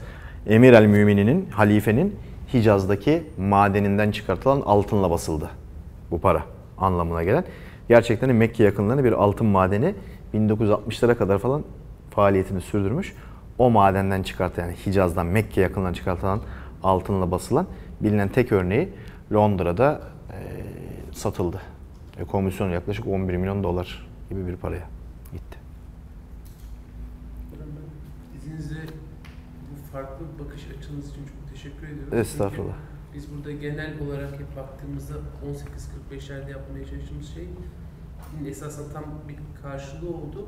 Emir el mümininin, halifenin Hicaz'daki madeninden çıkartılan altınla basıldı bu para anlamına gelen. Gerçekten Mekke yakınlarında bir altın madeni 1960'lara kadar falan faaliyetini sürdürmüş. O madenden çıkartılan yani Hicaz'dan Mekke yakınlarına çıkartılan altınla basılan bilinen tek örneği Londra'da e, satıldı. E, komisyon yaklaşık 11 milyon dolar gibi bir paraya gitti. İzninizle bu farklı bakış açınız için çok teşekkür ediyorum. Estağfurullah. Biz burada genel olarak hep baktığımızda 18.45'lerde yapmaya çalıştığımız şey esasen tam bir karşılığı oldu.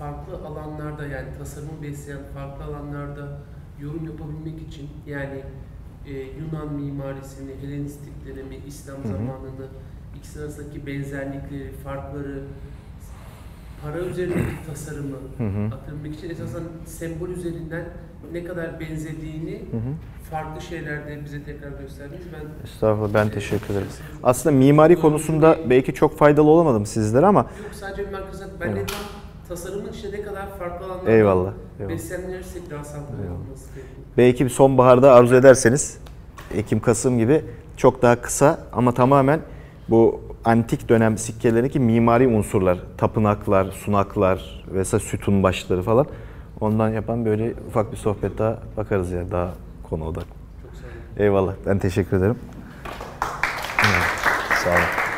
Farklı alanlarda yani tasarımı besleyen farklı alanlarda yorum yapabilmek için yani e, Yunan mimarisini, Helenistik dönemi, İslam Hı hı. zamanını, ikisi arasındaki benzerlikleri, farkları, para üzerindeki *clears throat* tasarımı aktarmak için esasen sembol üzerinden ne kadar benzediğini Hı hı. farklı şeylerde bize tekrar gösterdiniz. Ben Estağfurullah ben teşekkür ederim. Aslında mimari konusunda belki çok faydalı olamadım sizlere ama Yok sadece. Ben de Evet. tam tasarımın içinde ne kadar farklı alanlarda eyvallah. eyvallah. beslenilirsek daha sağlıklı olması gerekiyor. Belki bir sonbaharda arzu ederseniz Ekim-Kasım gibi çok daha kısa ama tamamen bu antik dönem sikkelerindeki mimari unsurlar, tapınaklar, sunaklar vesaire sütun başları falan ondan yapan böyle ufak bir sohbet daha bakarız yani daha konu odak. Çok sağ olun. Eyvallah ben teşekkür ederim. Sağ olun.